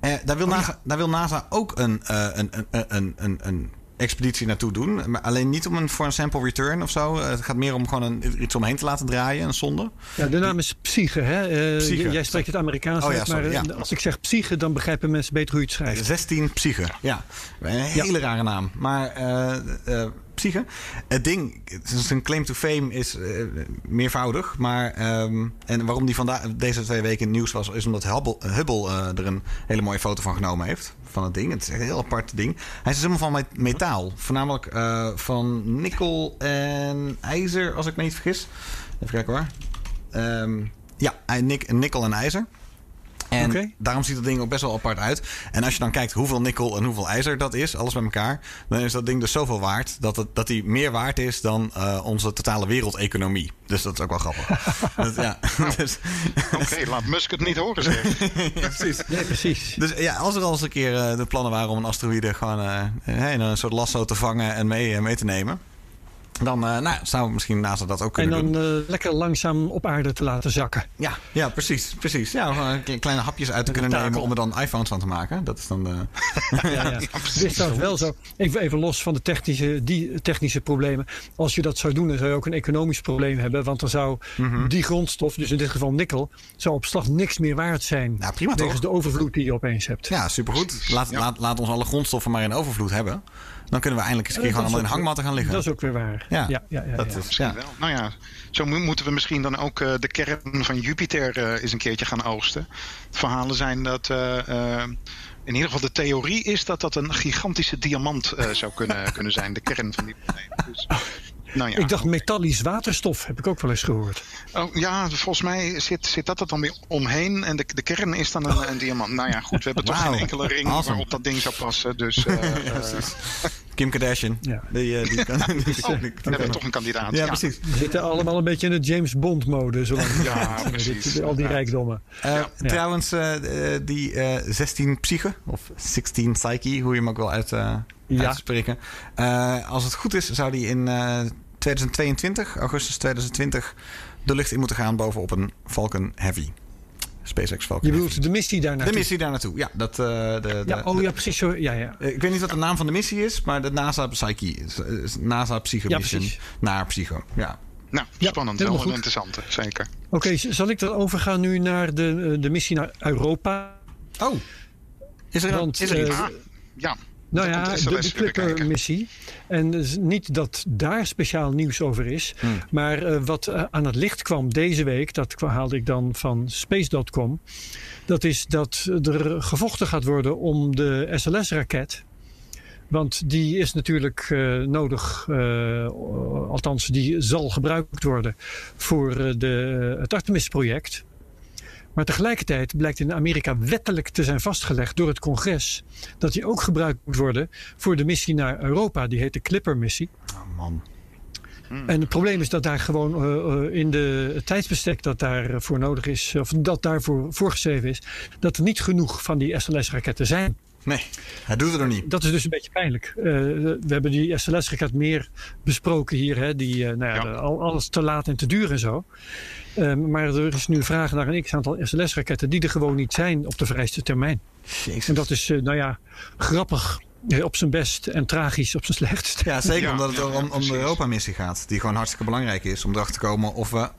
Uh, daar, wil oh, NASA, daar wil NASA ook een, uh, een, een, een, een, een expeditie naartoe doen. Maar alleen niet om een, voor een sample return of zo. Het gaat meer om gewoon een, iets omheen te laten draaien, een zonde. Ja, de naam is Psyche. Hè? Uh, Psyche. Jij spreekt het Amerikaans oh, ja, sorry, maar ja. als ik zeg Psyche, dan begrijpen mensen beter hoe je het schrijft. 16 Psyche, ja. Een hele rare naam. Maar psyche. Het ding, zijn claim to fame is uh, meervoudig. Maar, um, en waarom die vandaag, deze twee weken in nieuws was, is omdat Hubble, Hubble uh, er een hele mooie foto van genomen heeft. Van het ding. Het is een heel apart ding. Hij is helemaal van metaal. Voornamelijk van nikkel en ijzer, als ik me niet vergis. Even kijken hoor. Um, ja, nik, nikkel en ijzer. En daarom ziet het ding ook best wel apart uit. En als je dan kijkt hoeveel nikkel en hoeveel ijzer dat is, alles bij elkaar, dan is dat ding dus zoveel waard dat, het, dat die meer waard is dan uh, onze totale wereldeconomie. Dus dat is ook wel grappig. dat, ja, dus, Oké, laat Musk het niet horen zeggen. ja, precies. Nee, precies. Dus ja, als er al eens een keer uh, de plannen waren om een asteroïde gewoon uh, in een soort lasso te vangen en mee, mee te nemen. Dan uh, nou, zou misschien NASA dat ook kunnen doen. En dan uh, lekker langzaam op aarde te laten zakken. Ja, ja precies. precies. Ja, kleine hapjes uit te kunnen nemen om er dan iPhones van te maken. Dat is dan de... ja, ja. ja Dit is wel zo. Even, even los van de technische, die technische problemen. Als je dat zou doen, dan zou je ook een economisch probleem hebben. Want dan zou mm -hmm. die grondstof, dus in dit geval nikkel... zou op slag niks meer waard zijn. Nou, prima toch? de overvloed die je opeens hebt. Ja, supergoed. Laat, laat, laat ons alle grondstoffen maar in overvloed hebben. Dan kunnen we eindelijk eens een keer gewoon allemaal in hangmatten gaan liggen. Dat is ook weer waar. Ja, ja, ja, ja, dat ja. Is, ja. Wel. Nou ja, zo moeten we misschien dan ook uh, de kern van Jupiter uh, eens een keertje gaan oogsten. Verhalen zijn dat. Uh, in ieder geval de theorie is dat dat een gigantische diamant zou kunnen, kunnen zijn, de kern van die planeet. Dus, nou ja, ik dacht metallisch waterstof, heb ik ook wel eens gehoord. Oh, ja, volgens mij zit, zit dat er dan weer omheen en de, de kern is dan een, een diamant. Nou ja, goed, we hebben toch geen enkele ring awesome. waarop dat ding zou passen. Dus, uh, Kim Kardashian. Ja. Die, uh, die kan, die, die, oh, die, hebben we toch een kandidaat. Ja, ja, precies. We zitten allemaal een beetje in de James Bond mode. Zolang ja, precies. al die rijkdommen. Uh, ja. Trouwens, uh, die 16 psyche, of 16 psyche, hoe je hem ook wel uit, uitspreken. als het goed is, zou die in 2022, augustus 2020, de lucht in moeten gaan bovenop een Falcon Heavy. SpaceX Falcon. Je bedoelt de missie daar naartoe? De missie daar naartoe, ja. Dat, uh, de, de, ja oh ja, precies zo. Ja, ja. ik weet niet wat de naam van de missie is, maar de NASA Psyche is, is NASA Psycho ja, Mission naar Psycho. Ja. Nou, spannend. Ja, wel een interessante, zeker. Oké, okay, zal ik dan overgaan nu naar de, eh, de missie naar Europa? Oh, is er, Want, is er iets? Uh, ja. Nou ja, de, de Clipper-missie. En dus niet dat daar speciaal nieuws over is. Hmm. Maar uh, wat uh, aan het licht kwam deze week, dat haalde ik dan van space.com. Dat is dat er gevochten gaat worden om de SLS-raket. Want die is natuurlijk uh, nodig, althans die zal gebruikt worden voor de, het Artemis-project. Maar tegelijkertijd blijkt in Amerika wettelijk te zijn vastgelegd door het congres dat die ook gebruikt moet worden voor de missie naar Europa. Die heet de Clipper-missie. Oh man. Hmm. En het probleem is dat daar gewoon uh, in de, het tijdsbestek dat daarvoor nodig is, of dat daarvoor voorgeschreven is, dat er niet genoeg van die SLS-raketten zijn. Nee, hij doet het er niet. Dat is dus een beetje pijnlijk. Uh, we hebben die SLS-raket meer besproken hier. Hè, die, uh, nou ja, ja. alles te laat en te duur en zo. Um, maar er is nu vraag naar een x-aantal SLS-raketten die er gewoon niet zijn op de vereiste termijn. Jezus. En dat is, uh, nou ja, grappig op zijn best en tragisch op zijn slechtst. Ja, zeker ja, omdat het ja, om, om de Europa-missie gaat. Die gewoon hartstikke belangrijk is om erachter te komen of we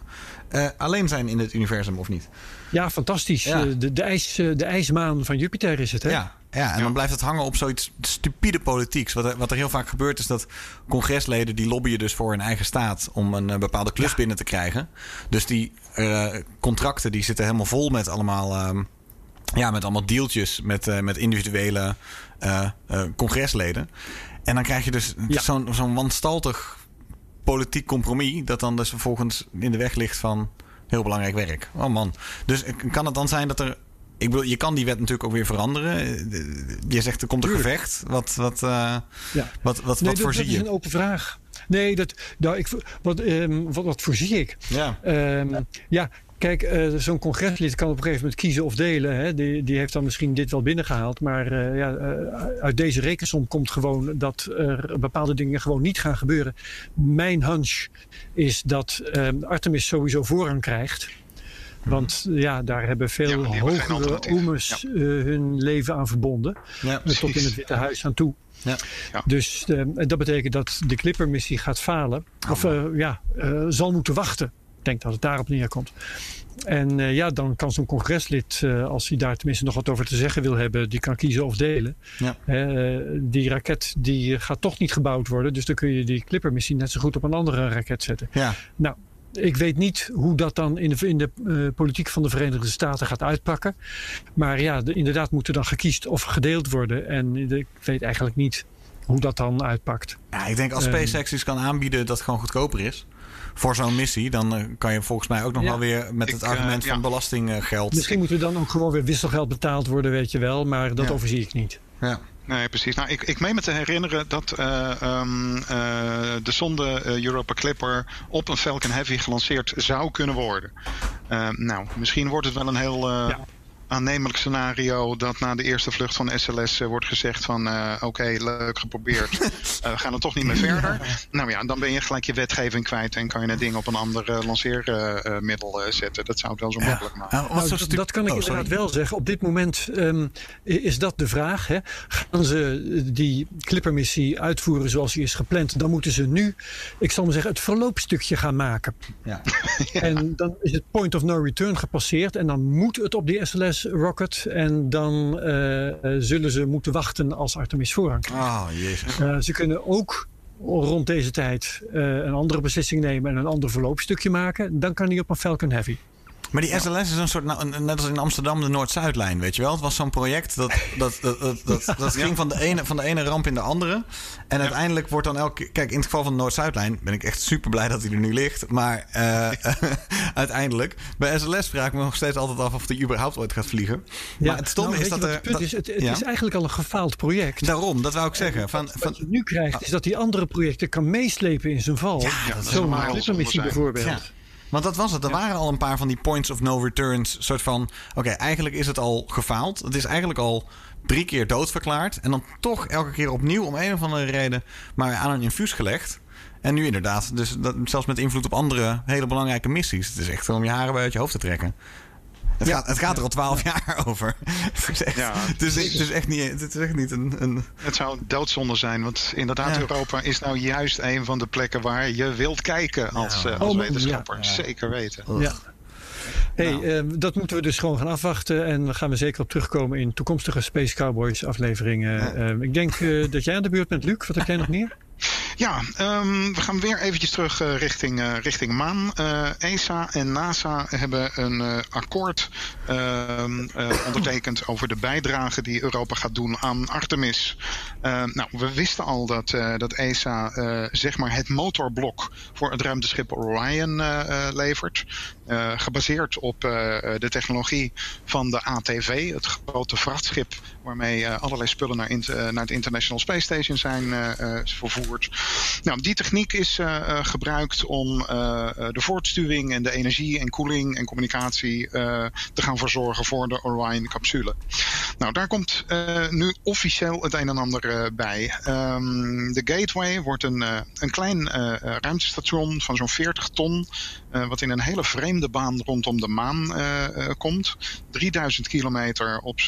alleen zijn in het universum of niet. Ja, fantastisch. De, de, ijs, de ijsmaan van Jupiter is het, hè? Ja, ja, en dan blijft het hangen op zoiets stupide politieks. Wat er, wat er heel vaak gebeurt is dat congresleden die lobbyen dus voor hun eigen staat om een bepaalde klus binnen te krijgen. Dus die contracten die zitten helemaal vol met allemaal. Ehm, ja, met allemaal deeltjes met, met individuele congresleden. En dan krijg je dus zo'n zo'n wanstaltig politiek compromis. dat dan dus vervolgens in de weg ligt van heel belangrijk werk. Oh man. Dus kan het dan zijn dat er. Ik bedoel, je kan die wet natuurlijk ook weer veranderen. Je zegt er komt een gevecht. Wat, wat, uh, ja. wat, wat, nee, wat voorzie je? Dat is een open vraag. Nee, dat, nou, ik, wat, um, wat, wat voorzie ik? Ja. Um, ja, Kijk, uh, zo'n congreslid kan op een gegeven moment kiezen of delen. Hè. Die, die heeft dan misschien dit wel binnengehaald. Maar uh, ja, uh, uit deze rekensom komt gewoon dat er bepaalde dingen gewoon niet gaan gebeuren. Mijn hunch is dat Artemis sowieso voorrang krijgt. Want ja, daar hebben veel ja, hogere oemes ja. hun leven aan verbonden. Ja, tot in het Witte Huis aan toe. Ja. Dus dat betekent dat de Clipper-missie gaat falen. Oh, of ja, zal moeten wachten denk dat het daarop neerkomt. En uh, ja, dan kan zo'n congreslid, uh, als hij daar tenminste nog wat over te zeggen wil hebben, die kan kiezen of delen. Ja. Uh, die raket die gaat toch niet gebouwd worden, dus dan kun je die Clipper-missie net zo goed op een andere raket zetten. Ja. Nou, ik weet niet hoe dat dan in de, in de politiek van de Verenigde Staten gaat uitpakken. Maar ja, de, inderdaad moet er dan gekiest of gedeeld worden. En ik weet eigenlijk niet hoe dat dan uitpakt. Ja, ik denk als SpaceX iets kan aanbieden dat gewoon goedkoper is voor zo'n missie, dan uh, kan je volgens mij ook nog wel weer met het argument uh, van ja. belastinggeld. Misschien moet er dan ook gewoon weer wisselgeld betaald worden, weet je wel, maar dat overzie ik niet. Ja. Nee, precies. Nou, ik, ik meen me te herinneren dat uh, um, uh, de zonde uh, Europa Clipper op een Falcon Heavy gelanceerd zou kunnen worden. nou, misschien wordt het wel een heel aannemelijk scenario dat na de eerste vlucht van SLS uh, wordt gezegd van uh, oké, okay, leuk geprobeerd, uh, we gaan er toch niet meer verder. Nou ja, dan ben je gelijk je wetgeving kwijt en kan je het ding op een ander lanceermiddel zetten. Dat zou het wel zo makkelijk maken. Nou, dat, dat kan ik oh, inderdaad wel zeggen. Op dit moment um, is dat de vraag. Hè. Gaan ze die Clipper-missie uitvoeren zoals die is gepland, dan moeten ze nu, ik zal maar zeggen, het verloopstukje gaan maken. Ja. En dan is het point of no return gepasseerd en dan moet het op die SLS Rocket. En dan uh, zullen ze moeten wachten als Artemis voorrang krijgt. Oh, jezus. Uh, ze kunnen ook rond deze tijd een andere beslissing nemen en een ander verloopstukje maken. Dan kan die op een Falcon Heavy. Maar die SLS is een soort, nou, net als in Amsterdam de Noord-Zuidlijn, weet je wel? Het was zo'n project dat, dat, dat, dat, dat, dat ging van de, ene, van de ene ramp in de andere. En uiteindelijk wordt dan elke... Kijk, in het geval van de Noord-Zuidlijn ben ik echt super blij dat hij er nu ligt. Maar uh, uiteindelijk, bij SLS vraag ik me nog steeds altijd af of hij überhaupt ooit gaat vliegen. Ja, maar het stomme nou, is dat er... Het, punt is, het, het is eigenlijk al een gefaald project. Daarom, dat wou ik zeggen. Van, wat, van, wat je nu krijgt is dat hij andere projecten kan meeslepen in zijn val. Ja, dat Zo'n missie bijvoorbeeld. Want dat was het. Er waren al een paar van die points of no returns. Soort van: oké, eigenlijk is het al gefaald. Het is eigenlijk al drie keer doodverklaard. En dan toch elke keer opnieuw om een of andere reden maar aan een infuus gelegd. En nu inderdaad, dus dat, zelfs met invloed op andere hele belangrijke missies. Het is echt om je haren bij uit je hoofd te trekken. Het, gaat, het gaat er al twaalf jaar over. het, is echt, ja, het, is, het, is echt niet, het is echt niet een, een... Het zou doodzonde zijn, want inderdaad, ja. Europa is nou juist een van de plekken waar je wilt kijken als, ja. uh, als oh, wetenschapper. Zeker weten. Ja. Hey, nou. uh, dat moeten we dus gewoon gaan afwachten. En daar gaan we zeker op terugkomen in toekomstige Space Cowboys afleveringen. Uh, ik denk dat jij aan de beurt bent, Luc. Wat heb jij nog meer? Ja, um, we gaan weer eventjes terug uh, richting, uh, richting maan. Uh, ESA en NASA hebben een akkoord ehm, ondertekend over de bijdrage die Europa gaat doen aan Artemis. nou, we wisten al dat, dat ESA zeg maar het motorblok voor het ruimteschip Orion levert. gebaseerd op de technologie van de ATV, het grote vrachtschip waarmee allerlei spullen naar, naar het International Space Station zijn vervoerd. Nou, die techniek is gebruikt om de voortstuwing en de energie en koeling en communicatie te gaan verzorgen voor de Orion-capsule. Nou, daar komt nu officieel het een en ander bij. Um, de Gateway wordt een, een klein ruimtestation van zo'n 40 ton, wat in een hele vreemde baan rondom de maan komt. 3000 kilometer op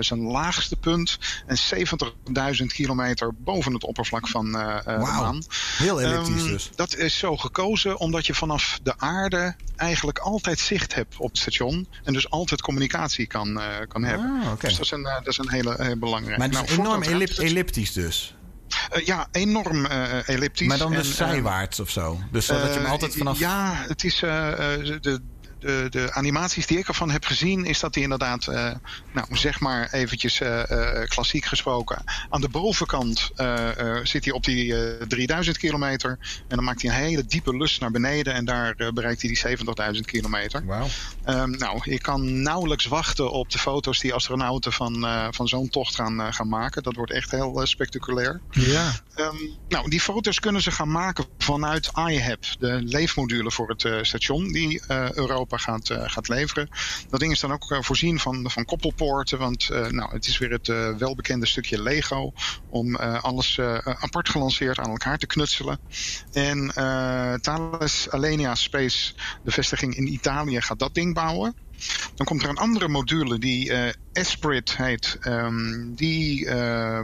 zijn laagste punt en 70.000 kilometer boven het oppervlak van, wow. maan. Heel elliptisch um, dus. Dat is zo gekozen omdat je vanaf de aarde eigenlijk altijd zicht hebt op het station. En dus altijd communicatie kan, kan hebben. Ah, okay. Dus dat is een, dat is een hele, hele belangrijke. Maar het is nou, enorm ellip elliptisch dus. Uh, ja, enorm uh, elliptisch. Maar dan dus zijwaarts of zo? Dus zodat je hem altijd vanaf... Ja, het is... de, de, de, animaties die ik ervan heb gezien, is dat hij inderdaad, uh, nou zeg maar eventjes uh, uh, klassiek gesproken, aan de bovenkant zit hij op die 3000 kilometer. En dan maakt hij een hele diepe lus naar beneden en daar bereikt hij die 70.000 kilometer. Wow. Um, nou, ik kan nauwelijks wachten op de foto's die astronauten van, van zo'n tocht gaan, gaan maken. Dat wordt echt heel spectaculair. Ja. Um, nou, die foto's kunnen ze gaan maken vanuit iHab, de leefmodule voor het station die Europa gaat, uh, gaat leveren. Dat ding is dan ook uh, voorzien van, van koppelpoorten. Want uh, nou, het is weer het welbekende stukje Lego. Om alles apart gelanceerd aan elkaar te knutselen. En Thales Alenia Space, de vestiging in Italië, gaat dat ding bouwen. Dan komt er een andere module die Esprit heet. Um, die uh,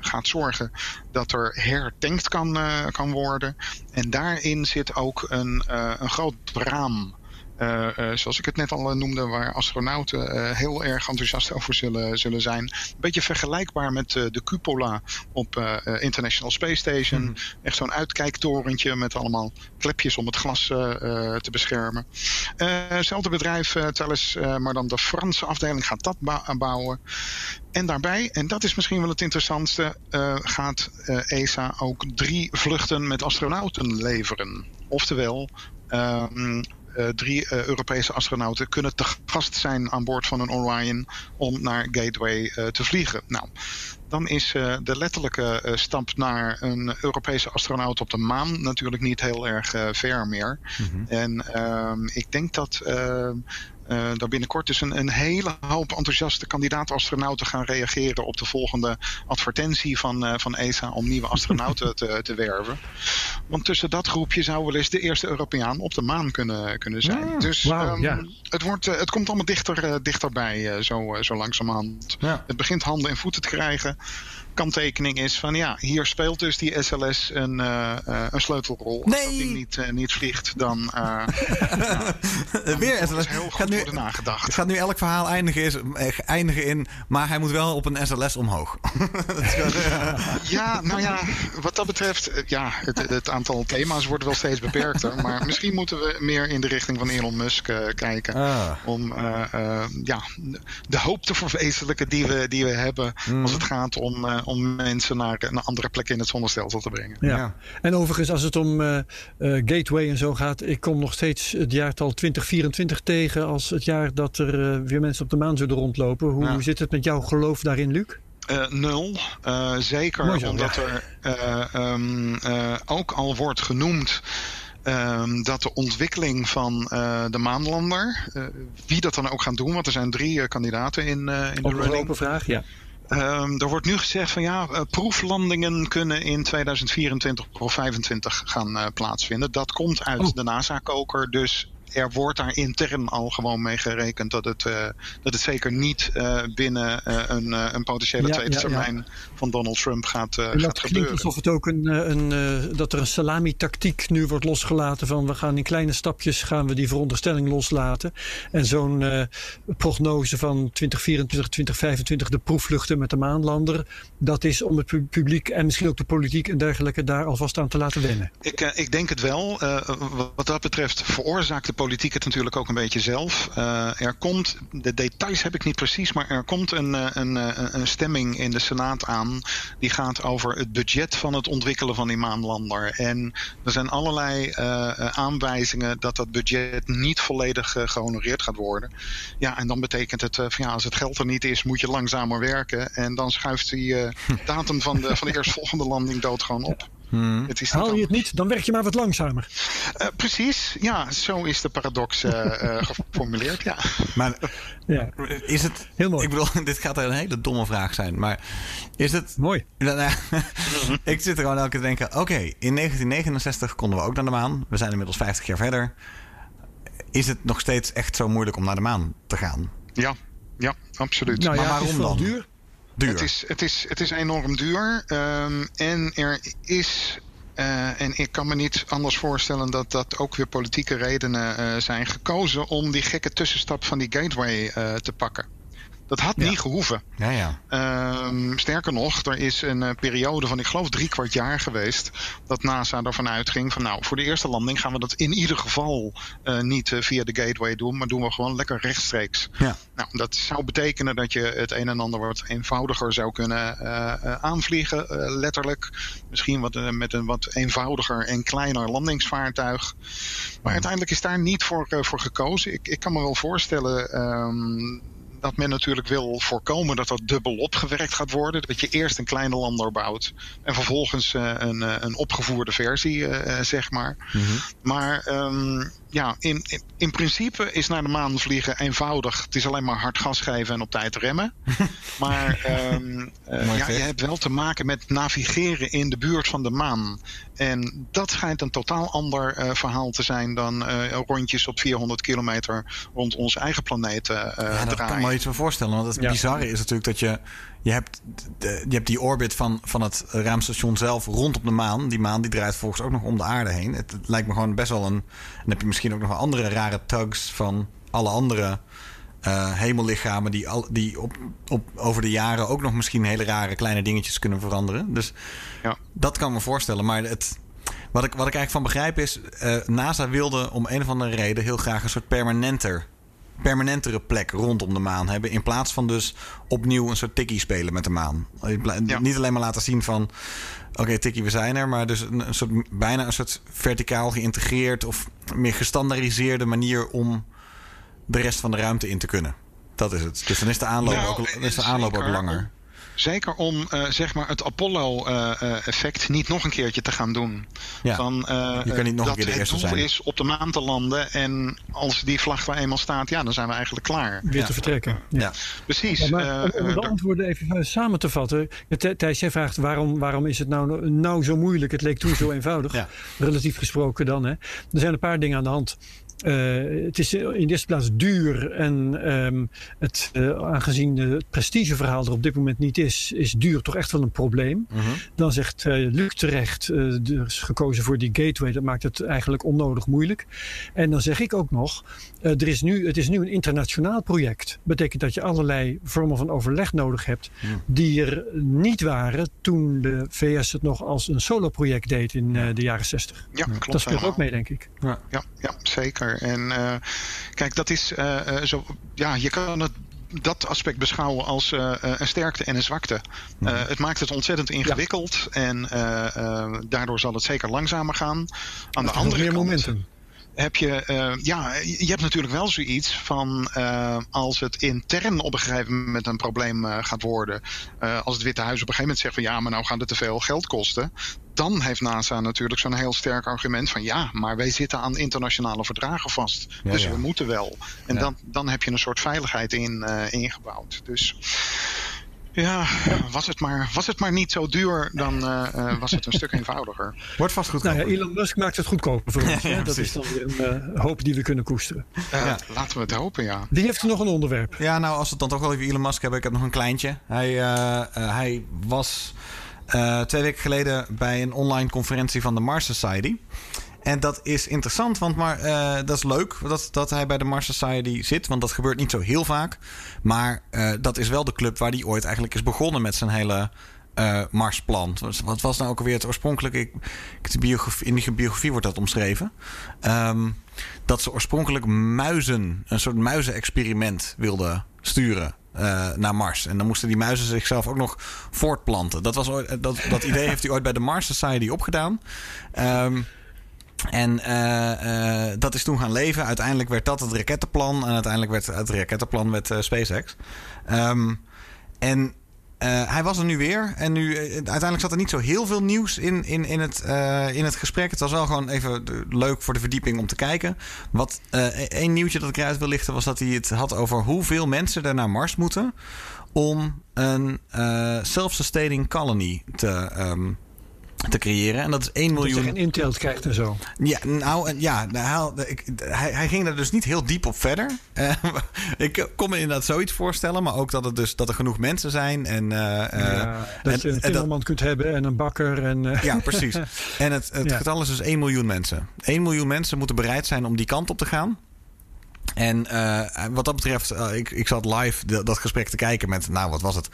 gaat zorgen dat er hertankt kan, kan worden. En daarin zit ook een, een groot raam. Uh, uh, zoals ik het net al noemde, waar astronauten uh, heel erg enthousiast over zullen, zullen zijn. Een beetje vergelijkbaar met de cupola op International Space Station. Mm. Echt zo'n uitkijktorentje met allemaal klepjes om het glas te beschermen. hetzelfde bedrijf, Thales, maar dan de Franse afdeling gaat dat bouwen. En daarbij, en dat is misschien wel het interessantste, gaat ESA ook drie vluchten met astronauten leveren. Oftewel, um, uh, drie uh, Europese astronauten kunnen te gast zijn aan boord van een Orion om naar Gateway uh, te vliegen. Nou, dan is de letterlijke stap naar een Europese astronaut op de maan natuurlijk niet heel erg ver meer. Mm -hmm. En ehm, ik denk dat uh, daar binnenkort dus een, een hele hoop enthousiaste kandidaat-astronauten gaan reageren op de volgende advertentie van, uh, van ESA om nieuwe astronauten te, te werven. Want tussen dat groepje zou wel eens de eerste Europeaan op de maan kunnen, kunnen zijn. Ah, dus wow, um, ja. het, wordt, uh, het komt allemaal dichter, dichterbij, zo, zo langzamerhand. Ja. Het begint handen en voeten te krijgen kanttekening is van ja, hier speelt dus die SLS een, uh, uh, een sleutelrol. Nee. Als dat ding niet, uh, niet vliegt, dan, ja, dan Weer SLS. heel gaat nu, worden nagedacht. Het gaat nu elk verhaal eindigen, is, eindigen in, maar hij moet wel op een SLS omhoog. ja, nou ja, wat dat betreft, ja, het, het, aantal thema's wordt wel steeds beperkter. maar misschien moeten we meer in de richting van Elon Musk kijken. Ah. Om ja, de hoop te verwezenlijken die we, die we hebben mm. als het gaat om om mensen naar een andere plek in het zonnestelsel te brengen. Ja. ja. En overigens, als het om uh, uh, Gateway en zo gaat, ik kom nog steeds het jaartal 2024 tegen als het jaar dat er uh, weer mensen op de maan zullen rondlopen. Hoe ja. zit het met jouw geloof daarin, Luc? Uh, nul. Uh, zeker zo, omdat ja. er uh, um, ook al wordt genoemd. Um, dat de ontwikkeling van de maanlander, wie dat dan ook gaan doen, want er zijn drie kandidaten in, in de Op een running. open vraag, ja. Um, er wordt nu gezegd van ja, uh, proeflandingen kunnen in 2024 of 2025 gaan uh, plaatsvinden. Dat komt uit Oh. de NASA-koker, dus er wordt daar intern al gewoon mee gerekend dat het, uh, dat het zeker niet uh, binnen uh, een, een potentiële Ja, tweede ja, ja. termijn van Donald Trump gaat, En gaat dat klinkt gebeuren. alsof het ook een, eh, een, eh, dat er een salami-tactiek nu wordt losgelaten. Van we gaan in kleine stapjes gaan we die veronderstelling loslaten. En zo'n eh, prognose van 2024, 2025, de proefvluchten met de maanlander. Dat is om het pu- publiek en misschien ook de politiek en dergelijke daar alvast aan te laten wennen. Ik, ik denk het wel. Wat dat betreft veroorzaakt de politiek het natuurlijk ook een beetje zelf. Uh, er komt, de details heb ik niet precies, maar er komt een, een, een stemming in de Senaat aan. Die gaat over het budget van het ontwikkelen van die maanlander. En er zijn allerlei aanwijzingen dat dat budget niet volledig gehonoreerd gaat worden. Ja, en dan betekent het van ja, als het geld er niet is, moet je langzamer werken. En dan schuift die datum van de, van de eerstvolgende landing dood gewoon op. Hmm. Het is Haal je het niet, dan werk je maar wat langzamer. Uh, precies, ja, zo is de paradox uh, uh, geformuleerd, ja. Maar Ja, is het... heel mooi. Ik bedoel, dit gaat een hele domme vraag zijn, maar is het... Mooi. Nou, ik zit er gewoon elke keer te denken, oké, in 1969 konden we ook naar de maan. We zijn inmiddels 50 jaar verder. Is het nog steeds echt zo moeilijk om naar de maan te gaan? Ja, ja, absoluut. Nou Maar ja, het is waarom dan? duur. Het is, het, is, het is enorm duur. Um, en er is Uh, en ik kan me niet anders voorstellen dat dat ook weer politieke redenen uh, zijn gekozen om die gekke tussenstap van die gateway uh, te pakken. Dat had niet gehoeven. Ja, ja. Uh, sterker nog, er is een uh, periode van, ik geloof, drie kwart jaar geweest. dat NASA ervan uitging van, nou, voor de eerste landing gaan we dat in ieder geval uh, niet via de gateway doen. maar doen we gewoon lekker rechtstreeks. Ja. Nou, dat zou betekenen dat je het een en ander wat eenvoudiger zou kunnen aanvliegen, letterlijk. Misschien wat, met een wat eenvoudiger en kleiner landingsvaartuig. Maar uiteindelijk is daar niet voor, voor gekozen. Ik, ik kan me wel voorstellen. Um, dat men natuurlijk wil voorkomen dat dat dubbel opgewerkt gaat worden. Dat je eerst een kleine lander bouwt en vervolgens uh, een, een opgevoerde versie, uh, zeg maar. Mm -hmm. Maar um, ja, in, in, in, principe is naar de maan vliegen eenvoudig. Het is alleen maar hard gas geven en op tijd remmen. maar um, uh, ja, je hebt wel te maken met navigeren in de buurt van de maan. En dat schijnt een totaal ander uh, verhaal te zijn dan uh, rondjes op 400 kilometer rond onze eigen planeet ja, dat draaien. kan me iets van voorstellen. Want het ja. bizarre is natuurlijk dat je je hebt, de, je hebt die orbit van, van het ruimstation zelf rondom de maan. Die maan die draait volgens ook nog om de aarde heen. Het, het lijkt me gewoon best wel een. Dan heb je misschien ook nog wel andere rare tugs van alle andere uh, hemellichamen. die, al, die op, op, over de jaren ook nog misschien hele rare kleine dingetjes kunnen veranderen. Dus ja. dat kan me voorstellen. Maar het, wat, ik, wat ik eigenlijk van begrijp is. Uh, NASA wilde om een of andere reden heel graag een soort permanenter permanentere plek rondom de maan hebben. In plaats van dus opnieuw een soort tikkie spelen met de maan. Ja. Niet alleen maar laten zien van. Oké, okay, tikkie, we zijn er. Maar dus een, een, soort, bijna een soort verticaal geïntegreerd of meer gestandaardiseerde manier om de rest van de ruimte in te kunnen. Dat is het. Dus dan is de aanloop, Nou, ook, is de aanloop ook langer. Zeker om uh, zeg maar het Apollo-effect uh, niet nog een keertje te gaan doen. Ja. Van, uh, je kan niet nog dat een keer de eerste het doel zijn. is op de maan te landen. En als die vlag er eenmaal staat, ja, dan zijn we eigenlijk klaar. Weer Ja. te vertrekken. Ja. Precies. Ja, maar om, eh, om de eh, antwoorden even samen te vatten. Thij- Thijs, jij vraagt waarom, waarom is het nou, nou zo moeilijk? Het leek toen zo eenvoudig. Ja. Relatief gesproken dan. Hè. Er zijn een paar dingen aan de hand. Eh, het is in de eerste plaats duur. En ehm, het, eh, aangezien het prestigeverhaal er op dit moment niet is, is duur toch echt wel een probleem. Mhm. Dan zegt eh, Luc terecht, eh, er is gekozen voor die gateway. Dat maakt het eigenlijk onnodig moeilijk. En dan zeg ik ook nog, eh, er is nu, het is nu een internationaal project. Betekent dat je allerlei vormen van overleg nodig hebt. Die er niet waren toen de VS het nog als een solo-project deed in eh, de jaren 60. ja, klopt Dat speelt ook mee, denk ik. Ja, ja zeker. En eh, kijk, dat is eh, eh, zo. Ja, je kan het. Dat aspect beschouwen als eh, eh, een sterkte en een zwakte. Het maakt het ontzettend ingewikkeld en daardoor zal het zeker langzamer gaan. Aan de andere meer kant momentum. Heb je, eh, ja, je hebt natuurlijk wel zoiets van eh, als het intern op een gegeven moment een probleem eh, gaat worden. als het Witte Huis op een gegeven moment zegt van ja, maar nou gaat het te veel geld kosten. Dan heeft NASA natuurlijk zo'n heel sterk argument van ja, maar wij zitten aan internationale verdragen vast. Ja, dus ja. we moeten wel. En Ja. dan, dan heb je een soort veiligheid in, ingebouwd. Dus ja, was het, maar, was het maar niet zo duur, dan eh, eh, was het een stuk eenvoudiger. Wordt vast goed. Nou ja, Elon Musk maakt het goedkoper voor ons. Ja, dat precies. is dan weer een eh, hoop die we kunnen koesteren. Ja. Laten we het hopen, ja. Wie heeft er nog een onderwerp? Ja, nou, als we het dan toch wel even Elon Musk hebben. Ik heb nog een kleintje. Hij, eh, eh, hij was eh, twee weken geleden bij een online conferentie van de Mars Society. En dat is interessant, want maar, eh, dat is leuk dat, dat hij bij de Mars Society zit. Want dat gebeurt niet zo heel vaak. Maar eh, dat is wel de club waar hij ooit eigenlijk is begonnen met zijn hele eh, Marsplan. Wat- was nou ook alweer het oorspronkelijke? De biografie, in die biografie wordt dat omschreven. Ehm, dat ze oorspronkelijk muizen, een soort muizenexperiment wilden sturen. naar Mars. En dan moesten die muizen zichzelf ook nog voortplanten. Dat, was ooit, dat, dat idee heeft hij ooit bij de Mars Society opgedaan. Ehm, en eh, eh, dat is toen gaan leven. Uiteindelijk werd dat het rakettenplan. En uiteindelijk werd het rakettenplan met eh, SpaceX. Ehm, en hij was er nu weer. En nu, uiteindelijk zat er niet zo heel veel nieuws in, in, in, het, in het gesprek. Het was wel gewoon even leuk voor de verdieping om te kijken. Wat één nieuwtje dat ik eruit wil lichten was dat hij het had over hoeveel mensen er naar Mars moeten om een self-sustaining colony te, ehm, te creëren. En dat is 1 miljoen. Dat je geen Intel krijgt en zo. Ja, nou ja, hij, hij, ging er dus niet heel diep op verder. Uh, ik kon me inderdaad zoiets voorstellen, maar ook dat, het dus, dat er genoeg mensen zijn. En, uh, ja, dat je een timmerman kunt hebben en een bakker. En, uh. Ja, precies. En het, het getal is dus 1 miljoen mensen. 1 miljoen mensen moeten bereid zijn om die kant op te gaan. En uh, wat dat betreft, uh, ik, ik zat live dat gesprek te kijken met, nou wat was het,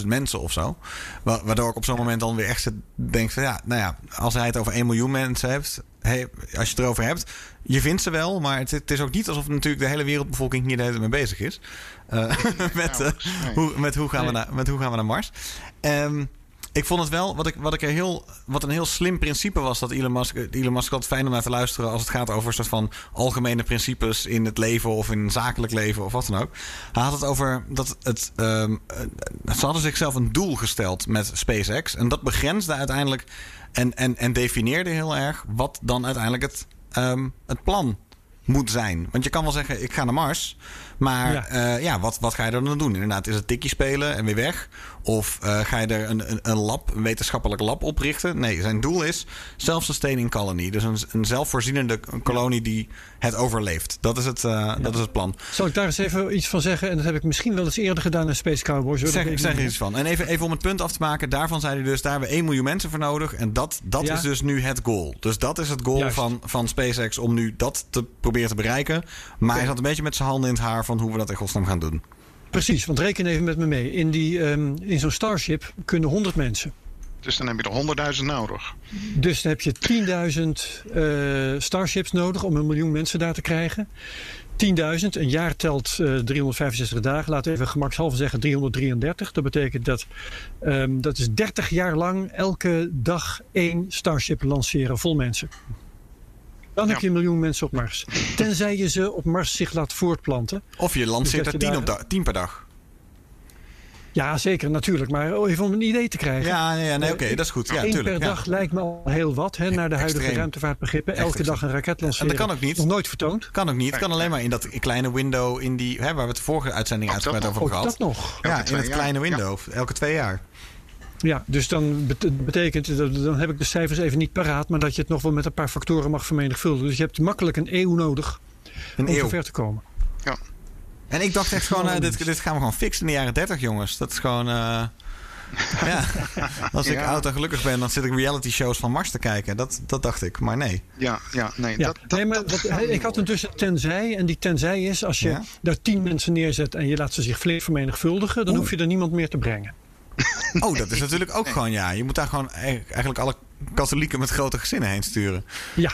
20.000 mensen of zo. Waardoor ik op zo'n moment dan weer echt denk van ja, nou ja, als hij het over 1 miljoen mensen heeft, hey, als je het erover hebt, je vindt ze wel, maar het, het, is ook niet alsof natuurlijk de hele wereldbevolking hier de hele tijd mee bezig is. Uh, met, hoe, met, hoe gaan we naar, met hoe gaan we naar Mars. Um, ik vond het wel, wat, ik, wat, ik er heel, wat een heel slim principe was, dat Elon Musk, Elon Musk altijd fijn om naar te luisteren als het gaat over soort van algemene principes in het leven of in zakelijk leven of wat dan ook. Hij had het over dat het. Um, ze hadden zichzelf een doel gesteld met SpaceX en dat begrensde uiteindelijk en, en, en definieerde heel erg wat dan uiteindelijk het, um, het plan moet zijn. Want je kan wel zeggen, ik ga naar Mars. Maar ja, uh, ja wat, wat ga je er dan doen? Inderdaad, is het tikkie spelen en weer weg? Of uh, ga je er een, een, een, lab, een wetenschappelijk lab oprichten? Nee, zijn doel is self-sustaining colony. Dus een, een zelfvoorzienende kolonie die het overleeft. Dat is het, uh, ja. dat is het plan. Zal ik daar eens even iets van zeggen? En dat heb ik misschien wel eens eerder gedaan in Space Cowboys. Zeg, zeg er iets van. En even, even om het punt af te maken. Daarvan zei hij dus, daar hebben we 1 miljoen mensen voor nodig. En dat, dat is dus nu het goal. Dus dat is het goal van, van SpaceX om nu dat te proberen te bereiken. Maar hij zat een beetje met zijn handen in het haar van hoe we dat in godsnaam gaan doen. Precies, want reken even met me mee. In, die, um, in zo'n Starship kunnen 100 mensen. Dus dan heb je er 100.000 nodig. Dus dan heb je 10.000 uh, Starships nodig om een miljoen mensen daar te krijgen. 10.000, een jaar telt uh, 365 dagen. Laten we even gemakshalve zeggen 333. Dat betekent dat um, dat is 30 jaar lang elke dag één Starship lanceren vol mensen. Dan ja. heb je een miljoen mensen op Mars. Tenzij je ze op Mars zich laat voortplanten. Of je lanceert dus er tien, daar... tien per dag. Ja, zeker, natuurlijk. Maar even om een idee te krijgen. Ja, ja nee, oké, okay, dat is goed. Ja, Eén tuurlijk, per ja. dag lijkt me al heel wat, hè, naar de huidige Extreem. ruimtevaartbegrippen. Elke dag een raket lanceren. En dat kan ook niet. Nog nooit vertoond. Kan ook niet. Kan alleen maar in dat kleine window in die, hè, waar we het vorige uitzending uitgebreid over hebben gehad. dat nog? Ja, in het kleine window. Elke twee jaar. Ja, dus dan betekent dan heb ik de cijfers even niet paraat, maar dat je het nog wel met een paar factoren mag vermenigvuldigen. Dus je hebt makkelijk een eeuw nodig een om eeuw. zover te komen. Ja. En ik dacht echt gewoon, uh, dit, dit gaan we gewoon fixen in de jaren 30, jongens. Dat is gewoon. Uh, ja, als ik Ja. oud en gelukkig ben, dan zit ik reality shows van Mars te kijken. Dat, dat dacht ik, maar nee. Ja, ja, nee. Ja. Dat, dat, nee, maar dat ik had intussen tenzij. En die tenzij is als je Ja? daar tien mensen neerzet en je laat ze zich flink vermenigvuldigen, dan hoef je er niemand meer te brengen. Oh, dat is natuurlijk ook gewoon, ja. Je moet daar gewoon eigenlijk alle katholieken met grote gezinnen heen sturen. Ja,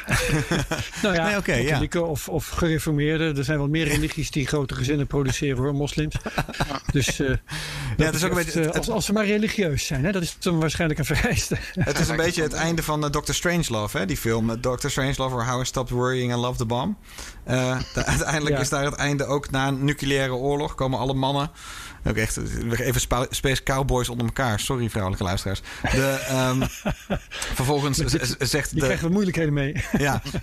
nou ja, Nee, oké, ja. katholieken of, of gereformeerden. Er zijn wel meer religies die grote gezinnen produceren hoor, moslims. Dus eh, dat het is ook een beetje- eh, het- als, als ze maar religieus zijn, hè, dat is dan waarschijnlijk een vereiste. Het is een beetje het einde van uh, Dr. Strangelove, hè? die film. Uh, Dr. Strangelove or How I Stopped Worrying and Loved the Bomb. Uh, de- uiteindelijk Ja. is daar het einde ook na een nucleaire oorlog. Komen alle mannen... Ook echt, eh, even spa- Space Cowboys onder elkaar. Sorry, vrouwelijke luisteraars. De, ehm, vervolgens zegt Die de, krijgen we moeilijkheden mee. ja,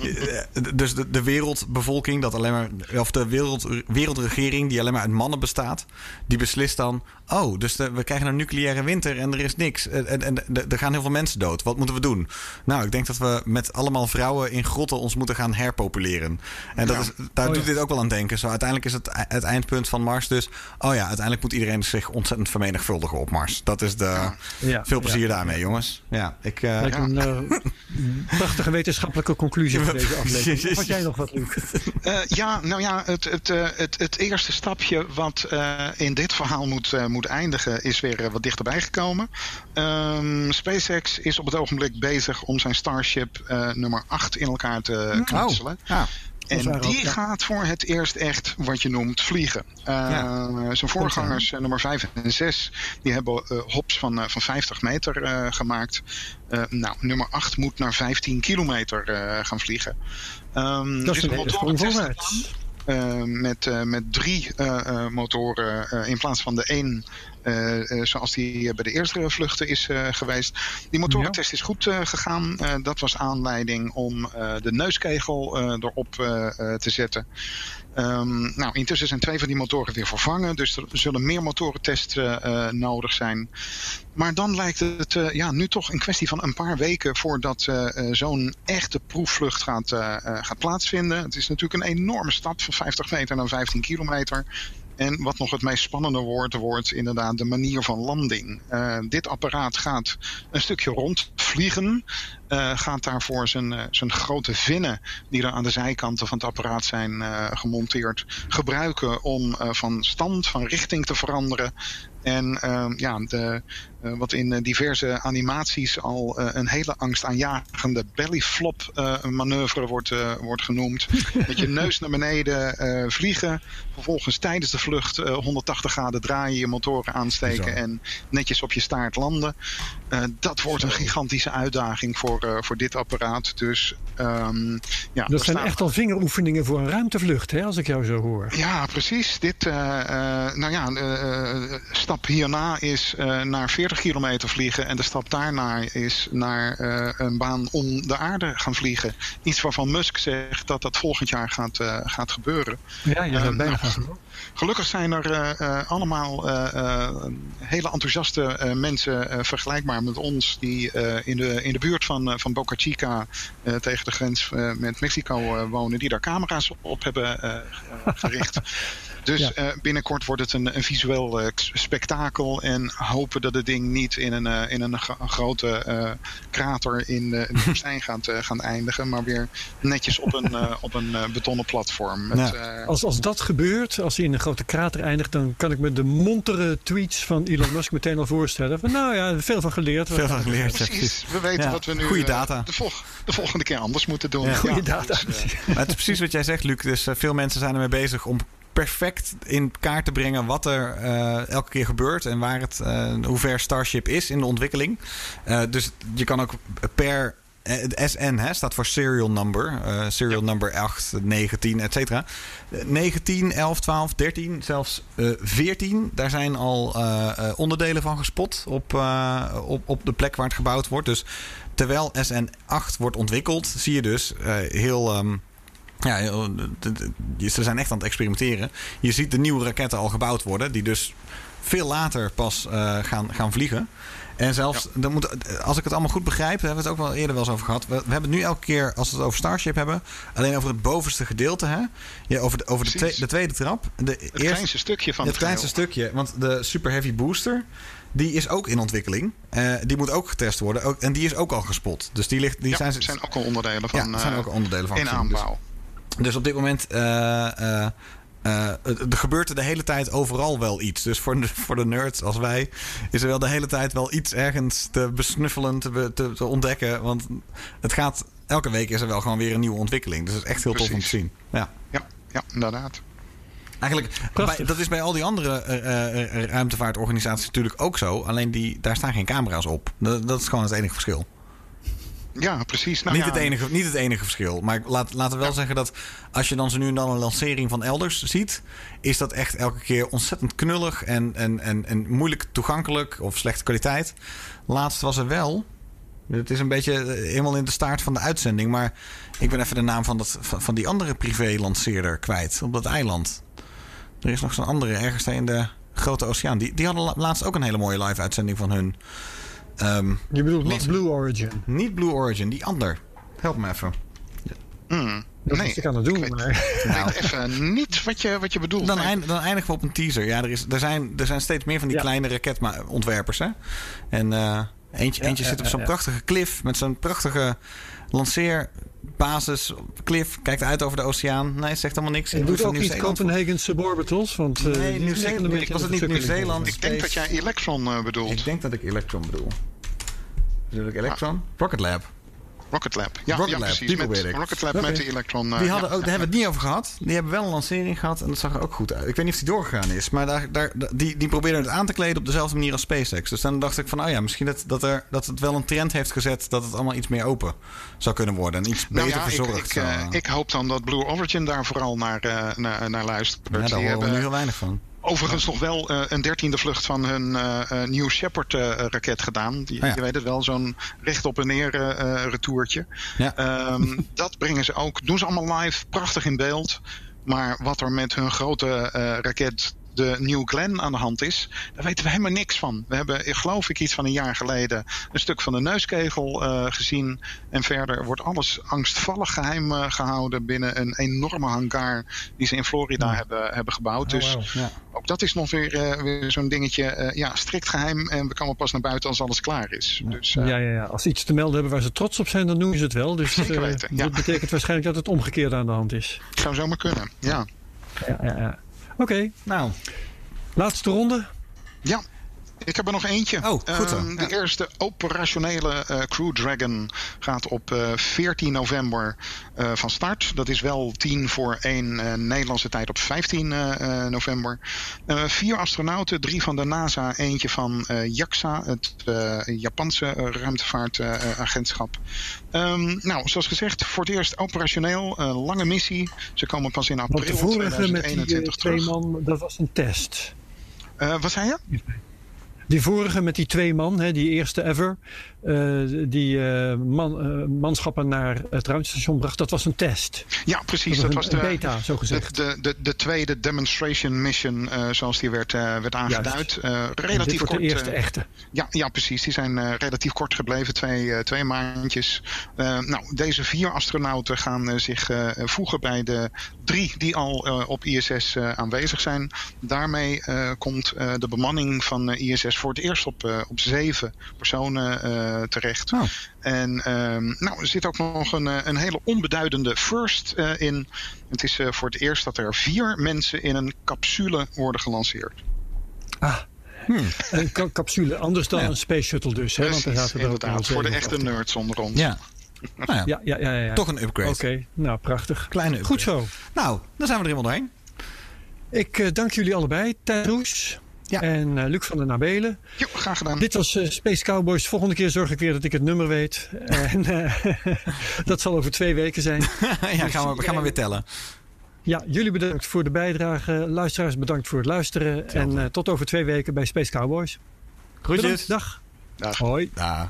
eh, dus de, de wereldbevolking, dat alleen maar, of de wereld, wereldregering die alleen maar uit mannen bestaat, die beslist dan: oh, dus de- we krijgen een nucleaire winter en er is niks. En, en, er gaan heel veel mensen dood. Wat moeten we doen? Nou, ik denk dat we met allemaal vrouwen in grotten ons moeten gaan herpopuleren. En dat Ja. is, daar Oh, doet ja. dit ook wel aan denken. Zo, uiteindelijk is het, het eindpunt van Mars dus: oh ja, uiteindelijk moet iedereen zich ontzettend vermenigvuldigen op Mars. Dat is de. Ja, Veel plezier daarmee, jongens. Ja, ik. eh, een eh, prachtige wetenschappelijke conclusie voor deze aflevering. Had jij nog wat, Luc? Eh, ja, nou ja, het, het, eh, het, het eerste stapje wat eh, in dit verhaal moet, eh, moet eindigen is weer wat dichterbij gekomen. Ehm, SpaceX is op het ogenblik bezig om zijn Starship eh, nummer 8 in elkaar te knutselen. oh, ja. En die gaat voor het eerst echt wat je noemt vliegen. Eh, Ja. Zijn voorgangers, eh, nummer 5 en 6, die hebben eh, hops van, van 50 meter gemaakt. Nou, nummer 8 moet naar 15 kilometer gaan vliegen. Er Dat is een voorwaarts. Eh, met, met drie motoren in plaats van de één. Eh, eh, zoals die eh, bij de eerste vluchten is geweest. Die motorentest is goed gegaan. Dat was aanleiding om de neuskegel erop te zetten. Ehm, nou, intussen zijn twee van die motoren weer vervangen, dus er zullen meer motorentests uh, nodig zijn. Maar dan lijkt het uh, ja, nu toch een kwestie van een paar weken voordat zo'n echte proefvlucht gaat, gaat plaatsvinden. Het is natuurlijk een enorme stap van 50 meter naar 15 kilometer. En wat nog het meest spannende wordt, wordt inderdaad de manier van landing. Uh, dit apparaat gaat een stukje rondvliegen. Uh, gaat daarvoor zijn, uh, zijn grote vinnen, die er aan de zijkanten van het apparaat zijn gemonteerd, gebruiken om van stand, van richting te veranderen. En ja, de, wat in diverse animaties al uh, een hele angstaanjagende bellyflop manoeuvre wordt, wordt genoemd. Met je neus naar beneden vliegen. Vervolgens tijdens de vlucht 180 graden draaien, je motoren aansteken Zo. en netjes op je staart landen. dat wordt een gigantische uitdaging voor, voor dit apparaat. Dus, um, ja, dat zijn echt al vingeroefeningen voor een ruimtevlucht, hè, als ik jou zo hoor. Ja, precies. Dit, nou ja, stap hierna is naar 40 kilometer vliegen. En de stap daarna is naar uh, een baan om de aarde gaan vliegen. Iets waarvan Musk zegt dat dat volgend jaar gaat, uh, gaat gebeuren. Ja, je uh, bijna nou, Gelukkig zijn er allemaal hele enthousiaste mensen vergelijkbaar met ons. Die in, de, in de buurt van, van Boca Chica tegen de grens met Mexico wonen. Die daar camera's op hebben gericht. Dus ja. uh, binnenkort wordt het een, een visueel uh, spektakel. En hopen dat het ding niet in een, uh, in een, grote krater in de, woestijn gaat, gaan eindigen. Maar weer netjes op een, op een betonnen platform. Met, ja. als, als dat gebeurt, als hij in een grote krater eindigt. dan kan ik me de montere tweets van Elon Musk meteen al voorstellen. Van, nou ja, veel van geleerd. Veel van geleerd, precies. precies. We weten wat we nu Goeie data. De, volg, de, volgende keer anders moeten doen. Ja. Goeie data. Dus, maar het is precies wat jij zegt, Luc. Dus veel mensen zijn ermee bezig om perfect in kaart te brengen wat er uh, elke keer gebeurt en waar het, uh, hoe ver Starship is in de ontwikkeling. Uh, dus je kan ook per. SN hè, staat voor serial number. serial ja. number 8, 19, et cetera. 19, 11, 12, 13, zelfs 14. Daar zijn al onderdelen van gespot op, op, op de plek waar het gebouwd wordt. Dus terwijl SN 8 wordt ontwikkeld, zie je dus heel. Um, ja, ze zijn echt aan het experimenteren. Je ziet de nieuwe raketten al gebouwd worden, die dus veel later pas uh, gaan, gaan vliegen. En zelfs, ja. moet, als ik het allemaal goed begrijp, daar hebben we het ook wel eerder wel eens over gehad. We, we hebben het nu elke keer, als we het over Starship hebben, alleen over het bovenste gedeelte. Hè? Ja, over de, over de, de tweede trap. De het eerste, kleinste stukje van het, het kleinste stukje. Want de Super Heavy Booster, die is ook in ontwikkeling. Uh, die moet ook getest worden. Ook, en die is ook al gespot. Dus die, ligt, die ja, zijn, zijn ook al onderdelen van. Ja, zijn ook al onderdelen van. In aanbouw. Dus, dus op dit moment. Uh, uh, uh, er gebeurt er de hele tijd overal wel iets. Dus voor de, voor de nerds als wij is er wel de hele tijd wel iets ergens te besnuffelen, te, te, te ontdekken. Want het gaat. Elke week is er wel gewoon weer een nieuwe ontwikkeling. Dus het is echt heel Precies. tof om te zien. Ja, ja, ja inderdaad. Eigenlijk, bij, dat is bij al die andere uh, ruimtevaartorganisaties natuurlijk ook zo. Alleen die, daar staan geen camera's op. Dat, dat is gewoon het enige verschil. Ja, precies. Nou, niet, ja. het enige, niet het enige verschil. Maar laat, laten we wel ja. zeggen dat als je dan zo nu en dan een lancering van elders ziet, is dat echt elke keer ontzettend knullig en, en, en, en moeilijk toegankelijk of slechte kwaliteit. Laatst was er wel. Het is een beetje helemaal in de staart van de uitzending. Maar ik ben even de naam van, dat, van, van die andere privé-lanceerder kwijt. Op dat eiland. Er is nog zo'n andere ergens in de grote oceaan. Die, die hadden laatst ook een hele mooie live-uitzending van hun. Um, je bedoelt niet Blue Origin? Niet Blue Origin, die ander. Help me even. Mm, dat nee, is ik aan het doen, ik maar... Nou. ik even niet wat je, wat je bedoelt. Dan, eind, dan eindigen we op een teaser. Ja, er, is, er, zijn, er zijn steeds meer van die ja. kleine raketontwerpers. Hè? En uh, eentje, ja, eentje zit op zo'n prachtige cliff met zo'n prachtige lanceerbasis. Cliff kijkt uit over de oceaan. Nee, zegt helemaal niks. Je doet ook niet Copenhagen Suborbitals? Want, uh, nee, Nieuw-Zeeland. Was het niet Nieuw-Zeeland? Ik denk dat jij Electron uh, bedoelt. Ik denk dat ik Electron bedoel. Bedoel ik Electron? Ah. Rocket Lab. Rocket Lab. Ja, Rocket ja Lab, precies. die met probeer ik. Rocket Lab okay. met de Electron. Uh, die hadden ja, ook, daar hebben we het niet over gehad. Die hebben wel een lancering gehad en dat zag er ook goed uit. Ik weet niet of die doorgegaan is, maar daar, daar, die, die probeerden het aan te kleden op dezelfde manier als SpaceX. Dus dan dacht ik van, oh ja, misschien dat, dat, er, dat het wel een trend heeft gezet dat het allemaal iets meer open zou kunnen worden en iets nou beter ja, verzorgd. Ik, ik, uh, ik, hoop dan dat Blue Origin daar vooral naar, uh, naar, naar luistert. Ja, daar horen we nu heel weinig van. Overigens nog wel uh, een dertiende vlucht van hun uh, New Shepard raket gedaan. Die, ja. Je weet het wel, zo'n recht op en neer retourtje. Ja. Um, dat brengen ze ook, doen ze allemaal live, prachtig in beeld. Maar wat er met hun grote raket de New Glenn aan de hand is, daar weten we helemaal niks van. We hebben, geloof ik, iets van een jaar geleden een stuk van de neuskegel uh, gezien. En verder wordt alles angstvallig geheim uh, gehouden binnen een enorme hangar die ze in Florida ja. hebben, hebben gebouwd. Oh, dus wow. ja. ook dat is nog weer, uh, weer zo'n dingetje, ja, strikt geheim. En we komen pas naar buiten als alles klaar is. Dus, ja, ja, ja, als ze iets te melden hebben waar ze trots op zijn, dan noemen ze het wel. Dus weten, ja. dat betekent waarschijnlijk dat het omgekeerde aan de hand is. Zou zomaar kunnen, ja. Ja, ja, ja. Oké. Nou. Laatste ronde. Ja. Ik heb er nog eentje. Oh, goed zo. Uh, de ja. eerste operationele uh, Crew Dragon gaat op uh, 14 november uh, van start. Dat is wel 10 voor 1 Nederlandse tijd op 15 november. vier astronauten, drie van de NASA, eentje van JAXA, het Japanse ruimtevaartagentschap. Um, nou, zoals gezegd, voor het eerst operationeel, lange missie. Ze komen pas in april Want de vorige 2021 met die, twee terug. man, dat was een test. wat zei je? Die vorige met die twee man, hè, die eerste ever, uh, die uh, man, uh, manschappen naar het ruimtestation bracht, dat was een test. Ja, precies. Dat Dat was de, beta, zo gezegd. de, de, de tweede demonstration mission, zoals die werd, werd aangeduid. relatief kort. de eerste echte. Ja, ja, precies. Die zijn relatief kort gebleven, twee, twee maandjes. nou, deze vier astronauten gaan zich voegen bij de drie die al op ISS aanwezig zijn. Daarmee komt de bemanning van ISS voor het eerst op, op zeven personen uh, terecht. Oh. En um, nou, er zit ook nog een, een hele onbeduidende first uh, in. Het is uh, voor het eerst dat er vier mensen in een capsule worden gelanceerd. Ah. Hmm. Een ca capsule, anders dan ja. een space shuttle dus. Hè? Precies, Want er zaten er inderdaad. voor de echte nerds onder ons. Ja. Nou ja. Ja, ja, ja, ja, Toch een upgrade. Oké, okay. nou prachtig. Kleine upgrade. Goed zo. Nou, dan zijn we er helemaal doorheen. Ik uh, dank jullie allebei, Thijs Roes ja. en uh, Luc van der Nabelen. Jo, graag gedaan. Dit was uh, Space Cowboys. Volgende keer zorg ik weer dat ik het nummer weet. en dat zal over twee weken zijn. ja, gaan we, gaan we weer tellen. Ja, jullie bedankt voor de bijdrage. Luisteraars bedankt voor het luisteren. En tot over twee weken bij Space Cowboys. Groetjes. Bedankt. Dag. Dag. Hoi. Dag.